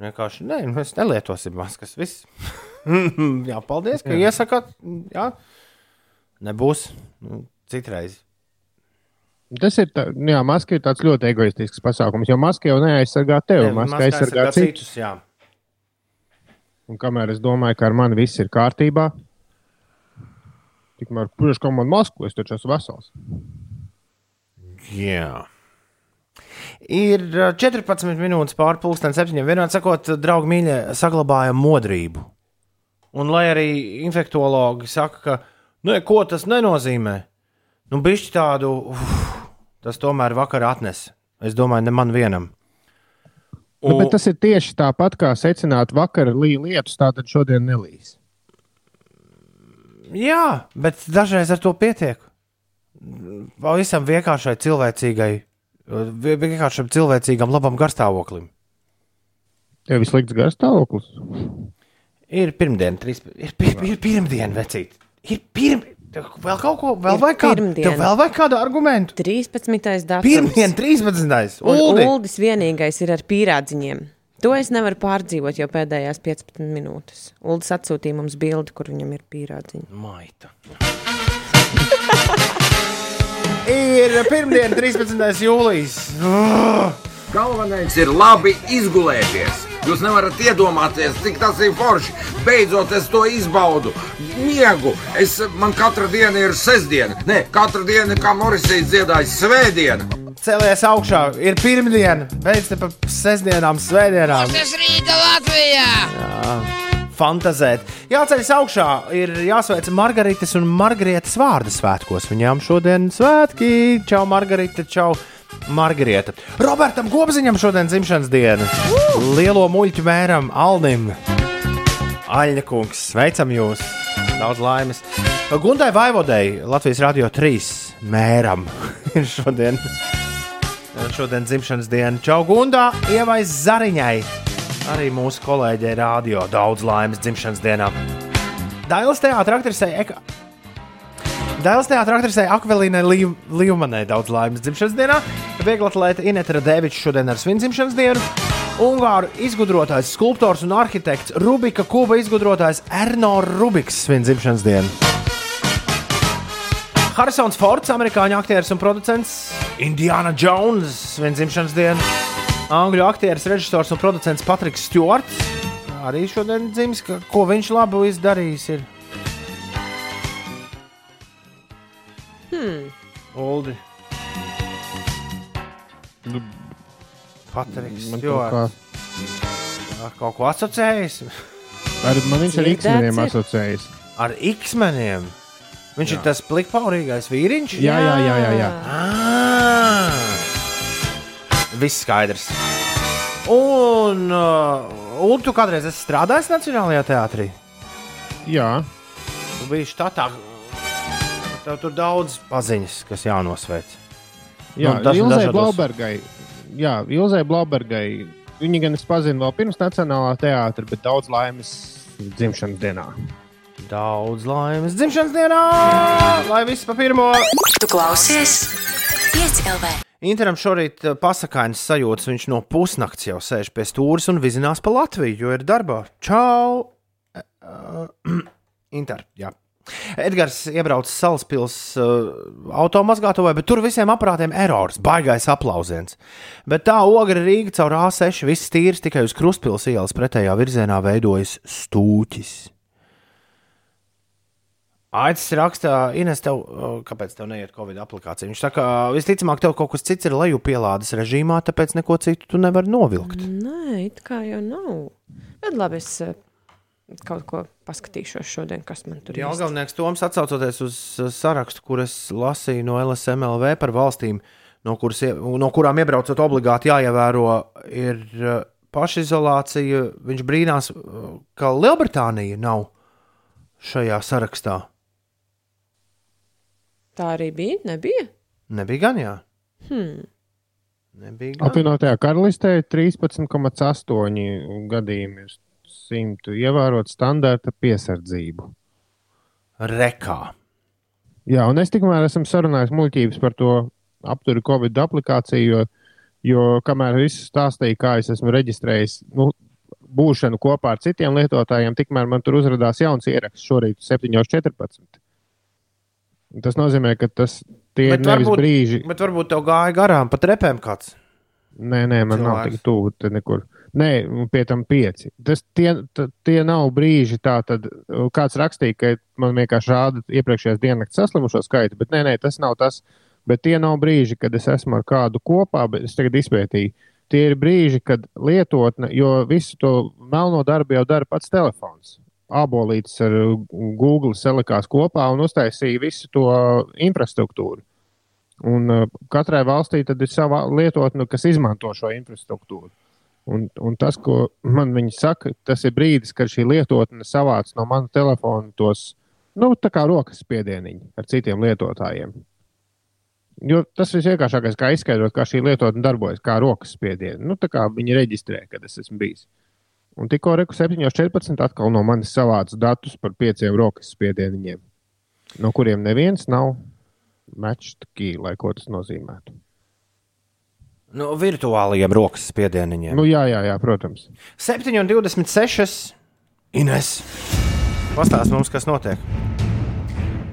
Vienkārši nē, mēs nelietosim maskas. Viss. jā, paldies, ka jā. iesakāt. Jā. Nebūs nu, citreiz. Tas ir, tā, nu jā, maska ir tāds ļoti egoistisks pasākums, jo maska jau neaizsargā tevi. Maska maska aizsargā aizsargā citus. citus. Jā. Un kamēr es domāju, ka ar mani viss ir kārtībā, tikmēr, kurš kam man masku, es taču esmu vesels. Jā. Ir ā, 14 minūtes pāri pusdienas septiņiem. Vienmēr sakot, draugi, mīļie, saglabājam modrību. Un lai arī infektuologi saka, ka neko tas nenozīmē, nu, bišķi tādu, uf, tas tomēr vakar atnesa. Es domāju, ne man vienam. Nu, Un- bet tas ir tieši tāpat, kā secināt, vakar līja lietus, tātad šodien nelīs. Jā, bet dažreiz ar to pietiek. Pavisam vienkāršai cilvēcīgai, vienkāršam cilvēcīgam, labam garstāvoklim. Tev ir slikts garstāvoklis. Ir pirmdiena, trīs, ir, pir, ir pirmdiena, vecīt. Ir pirmdiena. Vēl kaut ko, vēl Ir vajag kādu, vēl vajag kādu argumentu. 13. datums. Pirmdiena, 13. Un Uldi. Uldis vienīgais ir ar pīrādziņiem. To es nevaru pārdzīvot jau pēdējās 15 minūtes. Uldis atsūtīja mums bildi, kur viņam ir pīrādziņi. Maita. ir pirmdiena, 13. jūlijas. Galvenais ir labi izgulēties. Jūs nevarat iedomāties, cik tas ir forši. Beidzot, es to izbaudu. Miegu. Es, man katra diena ir sestdiena. Nē, katra diena, kā Morisijas dziedājas, svētdiena. Celies augšā, ir pirmdiena, beidz te pa sestdienām, svētdienām. Tas rīta Latvijā! Fantazēt. Jāceļas augšā, ir jāsveic Margaritas un Margarietas vārdu svētkos. Viņām šodien svētki. Čau, Margarita, čau, Margarita. Robertam Gobziņam šodien dzimšanas diena. Lielo muļķu mēram Alnim. Aļņa kungs, sveicam jūs! Daudz laimes! Gundai Vaivodei, Latvijas Rādio 3 mēram ir šodien. Šodien dzimšanas diena. Čau, Gundā, Ievai Zariņai! Arī mūsu kolēģei rādio daudz laimes dzimšanas dienā. Dailas teātris aktrisei Eka. Dailas teātris aktrisei Akvelīnai Līmanai daudz laimes dzimšanas dienā. Vieglatlēta Ineta Radevičs šodien ar svin dzimšanas dienu. Ungāru izgudrotājs, skulptors un arhitekts Rubika kuba izgudrotājs Erno Rubiks svin dzimšanas dienu. Harisons Fords, amerikāņu aktieris un producents, Indiana Jones, svin dzimšanas dienu. Angļu aktieris, režisors un producents Patriks Stjorts. Arī šodien dzimis, ka, ko viņš labu izdarījis. Ir. Hmm. Patriks Man kaut kā, Stjorts. Ar kaut ko asociējis? ar, man viņš ar X-meniem asociējas. Ar X-meniem. Viņš jā. ir tas plikpaurīgais vīriņš. Jā, jā, jā, jā. jā. Ah! Viss skaidrs. Un, uh, un tu kādreiz esi strādājis Nacionālajā teātrī? jā. Tu biji štatā. Tev tur daudz paziņas, kas jānosveic. Jā, Nu, tas ir Ilzai Blaubergai. Jā, Ilzai Blaubergai. Viņa gan es pazinu vēl pirms Nacionālā teātra, bet daudz laimes dzimšanas dienā. Daudz laimes dzimšanas dienā! Lai viss pa pirmo! Tu klausies? 5 LV. Interam šorīt eh, pasakāņas sajūtas. Viņš no pusnakts jau sēž pie stūres un vizinās pa Latviju, jo ir darbā. Čau! Uh, Inter, jā. Edgars iebrauca Salaspils uh, automazgātavā, bet tur visiem aparātiem erors, baigais aplausiens. Bet tā ogra Rīga caur A6 viss tīrs tikai uz Kruspils ielas pretējā virzienā veidojas stūķis. Aicis rakstā, Ines, tev, kāpēc tev neiet Covid aplikācija? Viņš saka, visticamāk, tev kaut kas cits ir lejupielādes režīmā, tāpēc neko citu tu nevari novilkt. Nē, it kā jau nav. Bet labi, es eh, kaut ko paskatīšos šodien, kas man tur ir. Jāgalnieks Toms atsaucoties uz uh, sarakstu, kur es lasīju no LSMLV par valstīm, no, kuras, no kurām iebraucot obligāti jāievēro, ir uh, pašizolācija. Viņš brīnās, ka Lielbritānija nav šajā sarakstā. Tā arī bija, nebija? Nebija gan, jā. Hmm. Nebija gan. Apvienotajā karalistē 13,8 gadījumi ir simtu ievērot standarta piesardzību. Rekā. Jā, un es tikmēr esmu sarunājis muļķības par to apturu Covid aplikāciju, jo, jo kamēr viss stāstīja, kā es esmu reģistrējis nu, būšanu kopā ar citiem lietotājiem, tikmēr man tur uzrādījās jauns ieraksts šorīt 7.14. Tas nozīmē, ka tas tie ir nevis varbūt, brīži. bet varbūt tev gāja garām pa trepēm kāds. Nē, nē, man nav cilvēks. tik tuvu te nekur. Nē, pie tam pieci. Tas tie, t- tie nav brīži, tā tad kāds rakstīja, ka man vienkārši rāda iepriekšējās diennakts saslimušo skaitu, bet nē, nē, tas nav tas. Bet tie nav brīži, kad es esmu ar kādu kopā, bet es tagad izpētīju. Tie ir brīži, kad lietotne, jo visu to melno darbu jau dara pats telefons. Abolītis ar Google salikās kopā un uztaisīja visu to infrastruktūru. Un uh, katrai valstī tad ir sava lietotne, kas izmanto šo infrastruktūru. Un, un tas, ko man viņi saka, tas ir brīdis, kad šī lietotne savāc no manas telefona tos, nu, rokas spiedieniņi ar citiem lietotājiem. Jo tas ir vienkāršākais, kā izskaidrot, kā šī lietotne darbojas, kā rokas spiedieni. Nu, tā kā viņi reģistrē, kad es esmu bijis. Un tikko reku 7.14. atkal no manis savāca datus par pieciem rokas spiedieniņiem, no kuriem neviens nav matched key, lai ko tas nozīmētu. Nu, virtuālajiem rokas spiedieniņiem. Nu, jā, jā, jā, protams. 7,26. Ines. Pastāst mums, kas notiek.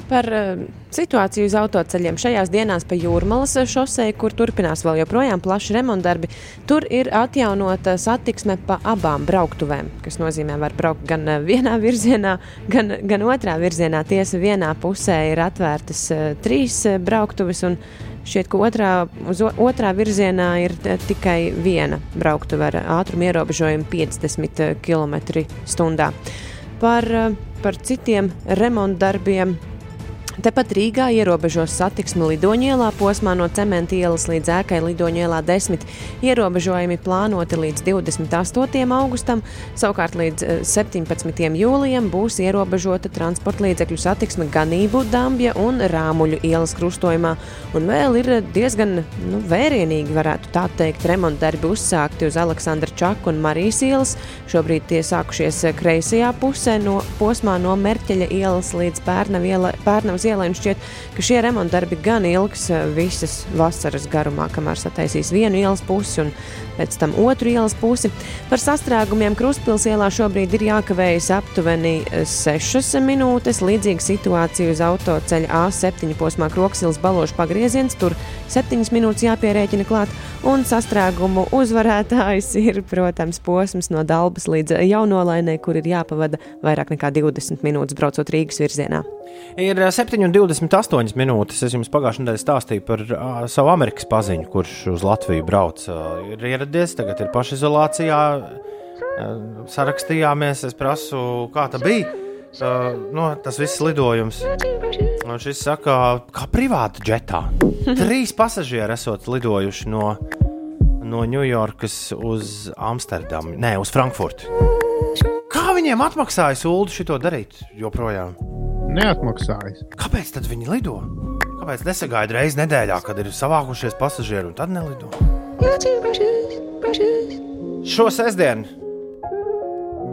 Par uh, situāciju uz autoceļiem šajās dienās pa Jūrmalas šosei, kur turpinās vēl joprojām plaši remontdarbi, tur ir atjaunota satiksme pa abām brauktuvēm, kas nozīmē, var braukt gan eh, vienā virzienā, gan, gan otrā virzienā. Tiesa vienā pusē ir atvērtas uh, trīs uh, brauktuves, un šķiet, ka otrā, uz otrā virzienā ir tikai viena brauktuve ar ātrumu ierobežojumu 50 km/h. Par, par citiem remontdarbiem Tepat Rīgā ierobežos satiksmi Lidoņielā posmā no Cementa ielas līdz ēkai Lidoņielā 10. Ierobežojumi plānoti līdz 28. augustam, savukārt līdz eh, 17. jūlijam būs ierobežota transporta līdzekļu satiksme Ganību, Dambja un Rāmuļu ielas krustojumā. Un vēl ir diezgan nu, vērienīgi, varētu tā teikt, remontdarbi uzsākti uz Aleksandra Čaku un Marijas ielas. Šobrīd tie sākušies eh, kreisajā pusē no posmā no Merķeļa ielas līdz Pērnavas ielai. Šķiet, ka šie remontdarbi gan ilgs eh, visas vasaras garumā, kamēr sataisīs vienu ielas pusi un pēc tam otru ielas pusi. Par sastrēgumiem Krustpils ielā šobrīd ir jākavējas aptuveni 6 minūtes. Līdzīga situācija uz autoceļa A7 posmā Kroksils balošu pagrieziens. Tur 7 minūtes jāpierēķina klāt. Un sastrēgumu uzvarētājs ir, protams, posms no Dalbas līdz Jaunolainē, kur ir jāpavada vairāk nekā 20 minūtes braucot Rīgas virzienā. Ir ā, 7,28 minūtes. Es jums pagājušajā nedēļā stāstīju par uh, savu Amerikas paziņu, kurš uz Latviju brauc. Uh, ir ieradies, tagad ir pašizolācijā. Uh, sarakstījāmies, es prasu, kā tā bija. Uh, nu, tas viss lidojums. Un šis saka, kā privāta džetā. Trīs pasažieri esot lidojuši no, no Ņujorkas uz Amsterdamu, nē, uz Frankfurtu. Kā viņiem atmaksāja sūdu šo darīt joprojām? Neatmaksājas. Kāpēc tad viņi lido? Kāpēc nesagaida reizes nedēļā, kad ir savākušies pasažieri un tad nelido? Šo sestdienu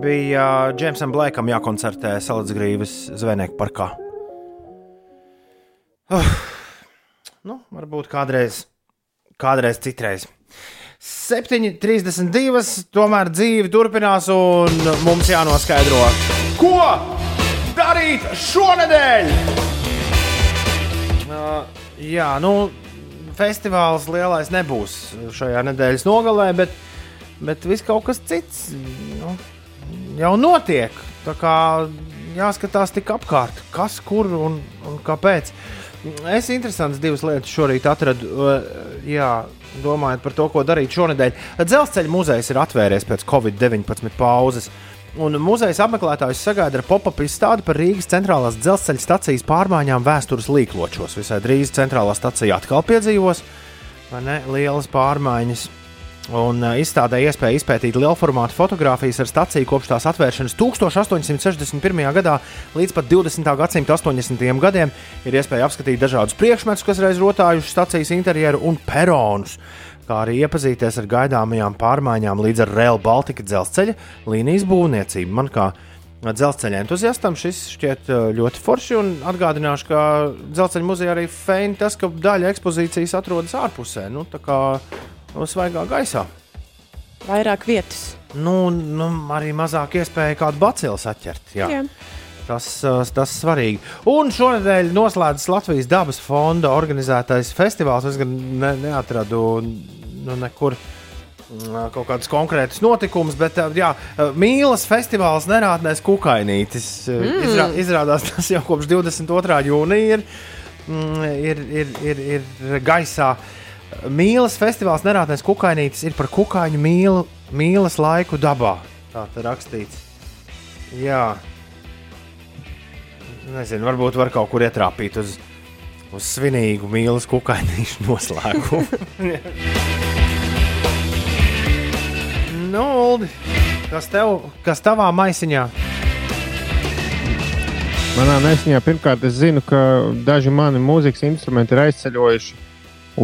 bija uh, Džeimsam Blēkam jākoncertē Salacgrīvas zvejnieku parkā. Uh, nu, varbūt kādreiz, kādreiz citreiz. 7,32. Tomēr dzīve turpinās, un mums jānoskaidro, ko darīt šonadēļ. Uh, jā, nu, festivāls lielais nebūs šajā nedēļas nogalē, bet, bet viss kaut kas cits nu, jau notiek. Tā kā jāskatās tik apkārt, kas, kur un, un kāpēc. Es interesants divas lietas šorīt atradu. uh, Jā, domājot par to, ko darīt šonadēļ. Dzelzceļa muzejs ir atvēries pēc Covid-19 pauzes. Un muzeja apmeklētājus sagaida ar pop-up izstādi par Rīgas centrālās dzelzceļa stacijas pārmaiņām vēstures līkločos. Visai drīz centrālā stacija atkal piedzīvos ne, lielas pārmaiņas. Un izstādē iespēja izpētīt lielformātu fotografijas ar staciju kopš tās atvēršanas 1861. gadā līdz pat 20. gadsimta 80. gadiem. Ir iespēja apskatīt dažādus priekšmetus, kas reiz rotājuši stacijas interjeru un peronus, kā arī iepazīties ar gaidāmajām pārmaiņām līdz ar Rail Baltica dzelzceļa līnijas būvniecību. Man kā dzelzceļa entuziastam šis šķiet uh, ļoti forši, un atgādināšu, ka dzelzceļa muzejā arī feini tas, ka daļa ekspozīcijas atrodas ārpusē. Nu, tā kā nu, svaigā gaisā. Vairāk vietas. Nu, nu, arī mazāk iespēja kādu bacilu saķert. Jā. Jā. Tas, uh, tas svarīgi. Un šonadēļ noslēdzas Latvijas dabas fonda organizētais festivāls. Es gan ne, neatradu nu, nekur mm, kaut kādus konkrētus notikumus, bet uh, jā, uh, mīlas festivāls Nerātnēs Kukainītis. Mm. Izrā, izrādās tas jau kopš 22. jūnija ir. mm, ir, ir, ir, ir gaisā. Mīlas festivāls Nerātnes kukainītis ir par kukaiņu mīlu, mīlas laiku dabā. Tā ir rakstīts. Jā. Nezinu, varbūt var kaut kur ietrāpīt uz, uz svinīgu mīlas kukainīšu noslēgumu. nu, Uldi, kas, tev, kas tavā maisiņā? Manā nesņā pirmkārt es zinu, ka daži mani mūzikas instrumenti ir aizceļojuši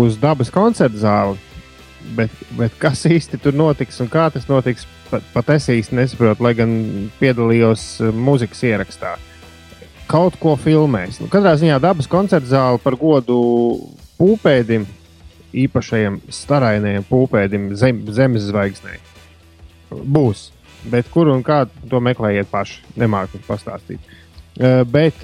uz dabas koncertu zāli. Bet, bet kas īsti tur notiks un kā tas notiks, pat, pat es īsti nesaprotu, lai gan piedalījos eh, mūzikas ierakstā. Kaut ko filmēs. Nu, katrā ziņā dabas koncerta zāle par godu pūpēdim, īpašajam starainajam pūpēdim, zem, zemes zvaigznei. Būs. Bet kur un kā to meklējiet paši, nemāku pastāstīt. Uh, bet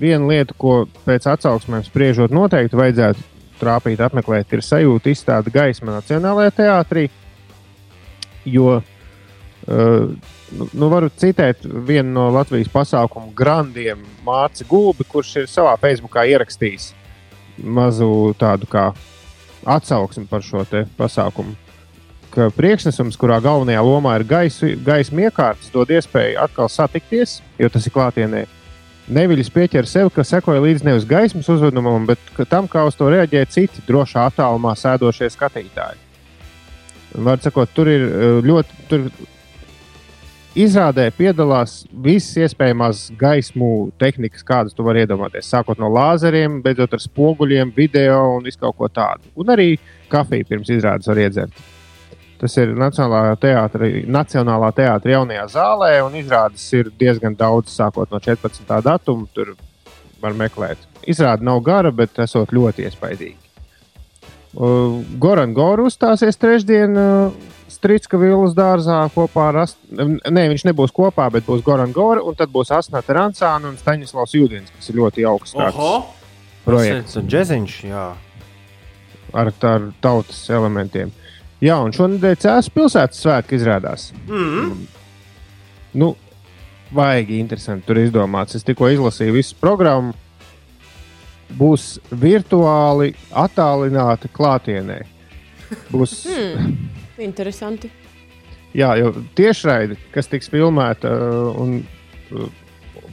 viena lieta, ko pēc atsauksmēm spriežot, noteikti vajadzētu trāpīt, apmeklēt, ir sajūta izstāde gaisma Nacionālajā teātrī. Jo, uh, nu, nu, varu citēt vienu no Latvijas pasākumu grandiem, Mārcis Gulbi, kurš ir savā Facebookā ierakstījis mazu tādu kā atsauksmi par šo pasākumu. Ka priekšnesums, kurā galvenajā lomā ir gaisma iekārtas, dod iespēju atkal satikties, jo tas ir klātienē Neviļs pieķēra sev, ka sekoja līdzi nevis gaismas uzvedumam, bet tam, kā uz to reaģēja citi drošā attālumā sēdošie skatītāji. Var sakot, tur ir eh, ļoti. Tur Izrādē piedalās visas iespējamās gaismu tehnikas, kādas tu vari iedomāties. Sākot no lāzeriem, beidzot ar spoguļiem, video un visu kaut ko tādu. Un arī kafiju pirms izrādes var iedzert. Tas ir Nacionālā teātra, Nacionālā teātra jaunajā zālē, un izrādes ir diezgan daudz, sākot no 14. datuma. Tur var meklēt. Izrāde nav gara, bet esot ļoti iespaidīga. Uh, Goran Goru uzstāsies trešdien uh, Strīdska vilnas dārzā kopā ar Astrid. Nē, viņš nebūs kopā, bet būs Goran Gora, un tad būs Asnēta Rancāna un Staņislavs Jūdins, kas ir ļoti augsts projekts. Džeziņš, jā. Ar, ar tautas elementiem. Jā, un šonadēļ Cēlā pilsētas svētki izrādās. Mm -hmm. Nu, Vaigi interesanti tur izdomāts. Es tikko izlasīju visu programmu. Būs virtuāli attālināta klātienē. Būs. Hmm, interesanti. Jā, jau tiešraidi, kas tiks filmēta, un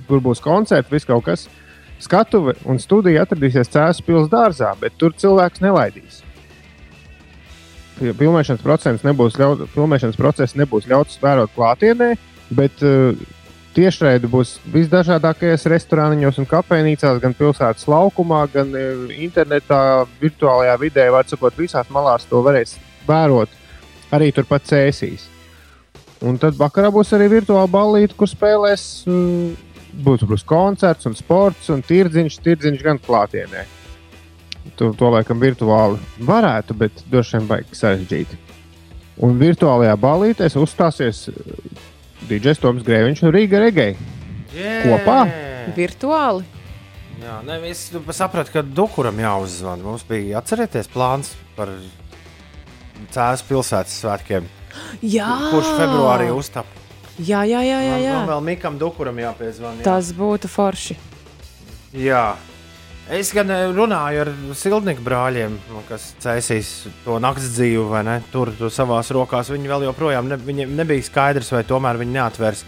tur būs koncerti, viss kaut kas. Skatuve un studija atradīsies Cēlā pilsētas dārzā, bet tur cilvēks nelaidīs filmēšanas process nebūs, ļaut, filmēšanas process nebūs ļauts vērot klātienē, bet uh, tiešraidi būs visdažādākajos restorāniņos un kafejnīcās, gan pilsētas laukumā, gan uh, internetā, virtuālajā vidē. Var sakot, visās malās to varēs vērot arī turpat cēsīs. Un tad vakarā būs arī virtuāla ballīte, kur spēlēs. Būs, būs koncerts un sports un tirdziņš, tirdziņš gan klātienē. To, to laikam virtuāli varētu, bet droši vien baigi sarežģīti. Un virtuālajā balītē uzstāsies uh, DJs Toms Grēviņš un Rīga Regei. Yeah. Kopā? Virtuāli. Jā, ne, es sapratu, ka Dukuram jāuzzvan. Mums bija atcerieties plāns par Cēlā pilsētas svētkiem. Jā. Kurš februārī uztap? Jā, jā, jā. jā, jā. Man, man vēl Mikam Dukuram jāpiezvan. Jā. Tas būtu forši. Jā. Es gan eh, runāju ar Siltnieku brāļiem, kas cēsīs to nakts dzīvi, vai ne? Tur, tur savā rokās. Viņi vēl joprojām ne, viņiem nebija skaidrs, vai tomēr viņi neatvērs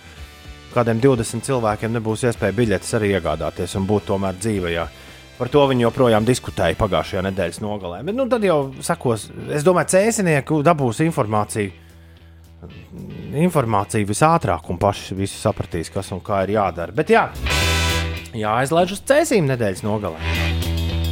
kādiem 20 cilvēkiem, nebūs iespēja biļetes arī iegādāties un būt tomēr dzīvajā. Par to viņi joprojām diskutēja pagājušajā nedēļas nogalē. Bet nu, tad jau sakos, es domāju, cēsinieku dabūs informāciju. Informāciju visātrāk un paši visi sapratīs, kas un kā ir jādara. Bet jā, jāaizlaiž uz cēsīm nedēļas nogalē.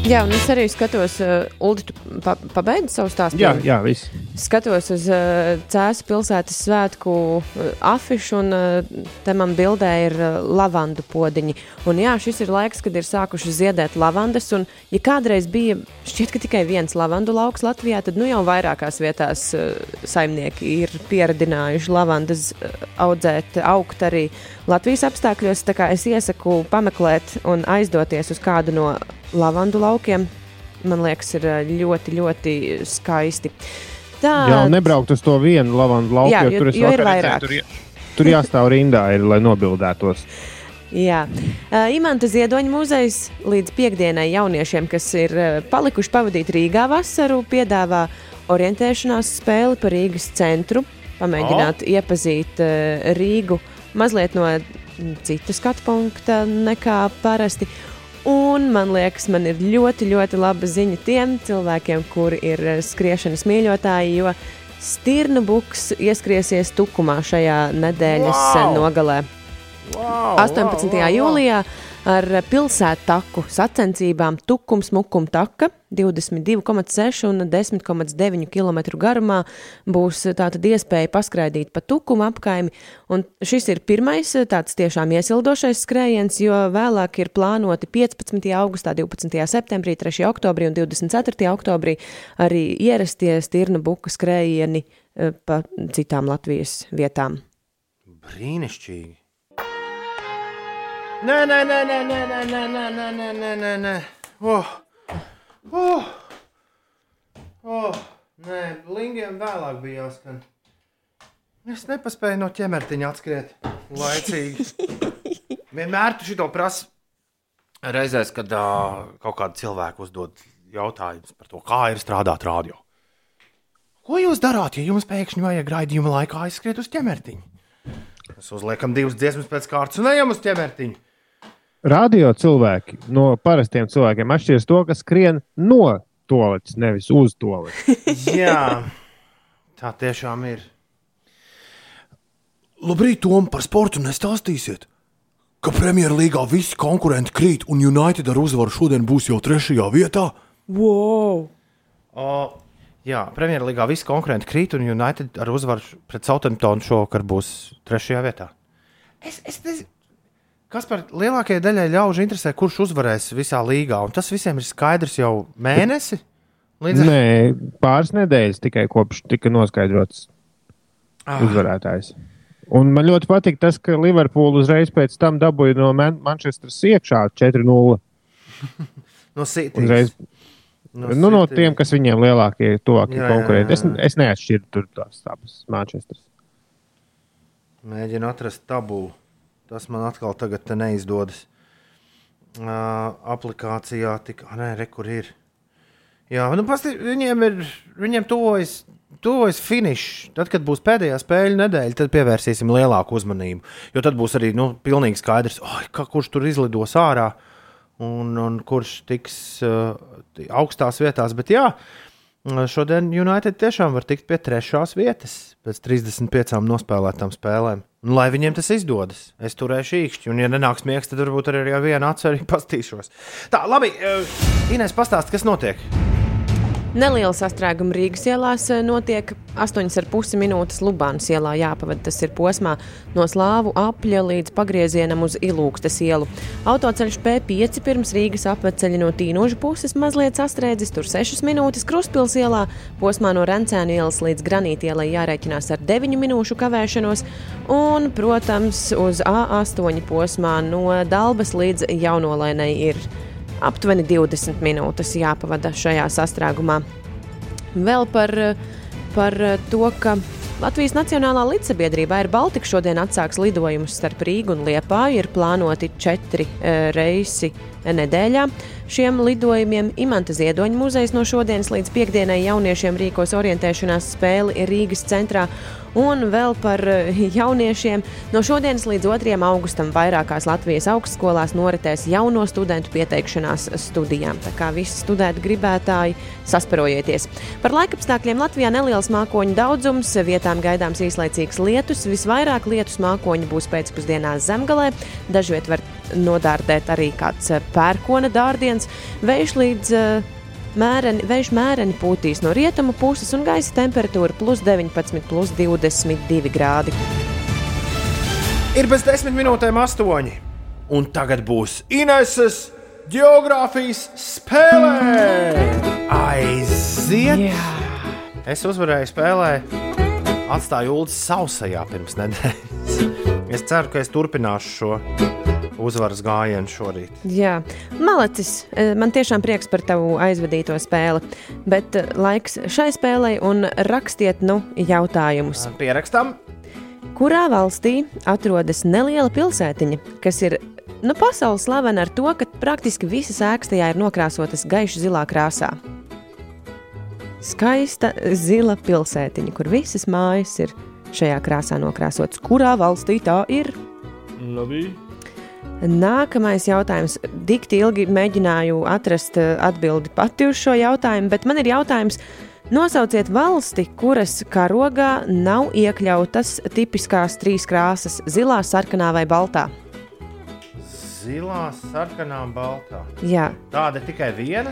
Jā, un es arī skatos, uh, Ulu, tu pa, pabeidzi savu stāstu. Jā, jā, viss. Skatos uz uh, Cēzus pilsētas svētku uh, afišu, un uh, te man bildē ir uh, lavandu podziņi. Un jā, šis ir laiks, kad ir sākuši ziedēt lavandas. Un, ja kādreiz bija šķiet, ka tikai viens lavandu lauks Latvijā, tad nu jau vairākās vietās uh, saimnieki ir pieradinājuši lavandas uh, audzēt, augt arī Latvijas apstākļos. Es iesaku pameklēt un aizdoties uz kādu no lavandu laukiem. Man liekas, ir eh, ļoti, ļoti skaisti. Tā Jā, nebraukt uz to vienu lavandu lauku, Jā, jo, jo- tur jo ir vairāk. Tur, tur jāstāv rindā, ir, lai nobildētos. Jā, uh, Imants Ziedoņa muzejs līdz piekdienai jauniešiem, kas ir uh, palikuši pavadīt Rīgā vasaru, piedāvā orientēšanās spēli par Rīgas centru. Pamēģināt oh. iepazīt uh, Rīgu mazliet no mm, cita skatu punkta nekā parasti. Un man liekas, man ir ļoti, ļoti laba ziņa tiem cilvēkiem, kuri ir eh, skriešanas mīļotāji, jo Stirnu buks ieskriesies tukumā šajā nedēļas Wow! nogalē. Wow, 18. wow, wow, jūlijā ar pilsētu taku sacensībām Tukums Mukum taka 22,6 un 10,9 km garumā būs tātad iespēja paskraidīt pa Tukuma apkaimi. Un šis ir pirmais tāds tiešām iesildošais skrējiens, jo vēlāk ir plānoti 15. augustā, 12. septembrī, 3. oktobrī un 24. oktobrī arī ierastie stirna buka skrējieni eh, pa citām Latvijas vietām. Brīnišķīgi. Nē, nē, nē, nē, nē, nē, nē, nē, nē, nē, nē, nē, nē. Oh. Oh. Oh. Nē, blingiem vēlāk bija jāskan. Es nepaspēju no ķemertiņa atskriet laicīgi. Vienmēr tu šito prasi reizēs, kad uh, kaut kāda cilvēka uzdod jautājumus par to, kā ir strādāt radio. Ko jūs darāt, ja jums pēkšņi vajag raidījuma laikā aizskriet uz ķemertiņu? Mēs uzliekam divas dziesmas pēc kārtas un ejam uz ķemertiņu. Radio cilvēki no parastiem cilvēkiem atšķiras to, ka skrien no toaletes, nevis uz toaletes. Jā, tā tiešām ir. Labrīt, Tom, par sportu nestāstīsiet. Ka Premjerlīgā visi konkurenti krīt un United ar uzvaru šodien būs jau trešajā vietā. Wow! O, jā, Premjerlīgā visi konkurenti krīt un United ar uzvaru pret Southamptonu šovakar būs trešajā vietā. Es, es nezinu, kas par lielākajai daļai ļaužu interesē, kurš uzvarēs visā līgā. Un tas visiem ir skaidrs jau mēnesi. Līdz ar Nē, pāris nedēļas tikai kopš tika noskaidrots Ah. uzvarētājs. Un man ļoti patīk tas, ka Liverpoola uzreiz pēc tam dabūja no Man Manchesteras iekšā 4-0. no City. Uzreiz, No, nu, no tiem, kas viņiem lielākie, tuvākie konkurenti. Es, es neatšķiru tur tās abas Manchesteras. Mēģinu atrast tabulu. Tas man atkal tagad neizdodas. Uh, aplikācijā tik, ah, nē, re, kur ir. Jā, nu, pasti, viņiem ir, viņiem tuvojas, tuvojas finišs. Tad, kad būs pēdējā spēļu nedēļa, tad pievērsīsim lielāku uzmanību. Jo tad būs arī, nu, pilnīgi skaidrs, oh, ka, kurš tur izlidos ārā un, un kurš tiks uh, augstās vietās. Bet jā, Šodien United tiešām var tikt pie trešās vietas pēc 35 nospēlētām spēlēm. Un, lai viņiem tas izdodas, es turēšu īkšķi. Un, ja nenāks miegs, tad varbūt arī ar vienu acu arī pastīšos. Tā, labi, uh, Inês, pastāsti, kas notiek. Neliela sastrēguma Rīgas ielās eh, notiek 8,5 minūtes Lubānas ielā jāpavada. Tas ir posmā no Slāvu apļa līdz pagriezienam uz Ilūgstes ielu. Autoceļš P5 pirms Rīgas apveceļa no Tīnoža puses mazliet sastrēdzis, tur 6 minūtes Kruspils ielā, posmā no Rencēna ielas līdz Granīta ielai jārēķinās ar 9 minūšu kavēšanos, un, protams, uz A8 posmā no Dalbas līdz Jaunolainai ir aptuveni 20 minūtes jāpavada šajā sastrēgumā. Vēl par, par to, ka Latvijas Nacionālā līdzsabiedrība ir Baltika šodien atsāks lidojumus starp Rīgu un Liepāju. Ir plānoti četri e, reisi nedēļā. Šiem lidojumiem Imants Ziedoņa muzejs no šodienas līdz piekdienai jauniešiem rīkos orientēšanās spēli Rīgas centrā. Un vēl par eh, jauniešiem. No šodienas līdz 2. augustam vairākās Latvijas augstskolās noritēs jauno studentu pieteikšanās studijām. Tā kā visi studēt gribētāji sasparojieties. Par laikapstākļiem Latvijā neliels mākoņu daudzums, vietām gaidāms īslaicīgs lietus. Visvairāk lietus mākoņi būs pēcpusdienā zemgalē. Dažviet var nodārdēt arī kāds eh, pērkona dārdiens. Vējš līdz uh, Mēreni, vējš mēreni pūtīs no rietumu puses un gaisa temperatūra plus 19, plus 22 grādi. Ir bez desmit minūtēm astoņi. Un tagad būs Ineses geogrāfijas spēlē. Aiziet! Jā. Es uzvarēju spēlē, atstāju Ulu sausajā pirms nedēļas. Es ceru, ka es turpināšu šo uzvaras gājienu šorīt. Jā, Malicis, eh, man tiešām prieks par tavu aizvadīto spēli, bet eh, laiks šai spēlei un rakstiet nu jautājumus. Pierakstām, Kurā valstī atrodas neliela pilsētiņa, kas ir nu, pasaule slavena ar to, ka praktiski visas ēkas tajā ir nokrāsotas gaiši zilā krāsā. Skaista zila pilsētiņa, kur visas mājas ir šajā krāsā nokrāsotas. Kurā valstī tā ir? Labi. Nākamais jautājums. Dikti ilgi mēģināju atrast eh, atbildi pati uz šo jautājumu, bet man ir jautājums. Nosauciet valsti, kuras karogā nav iekļautas tipiskās trīs krāsas - zilā, sarkanā vai baltā. Zilā, sarkanā, baltā. Jā, Tāda tikai viena.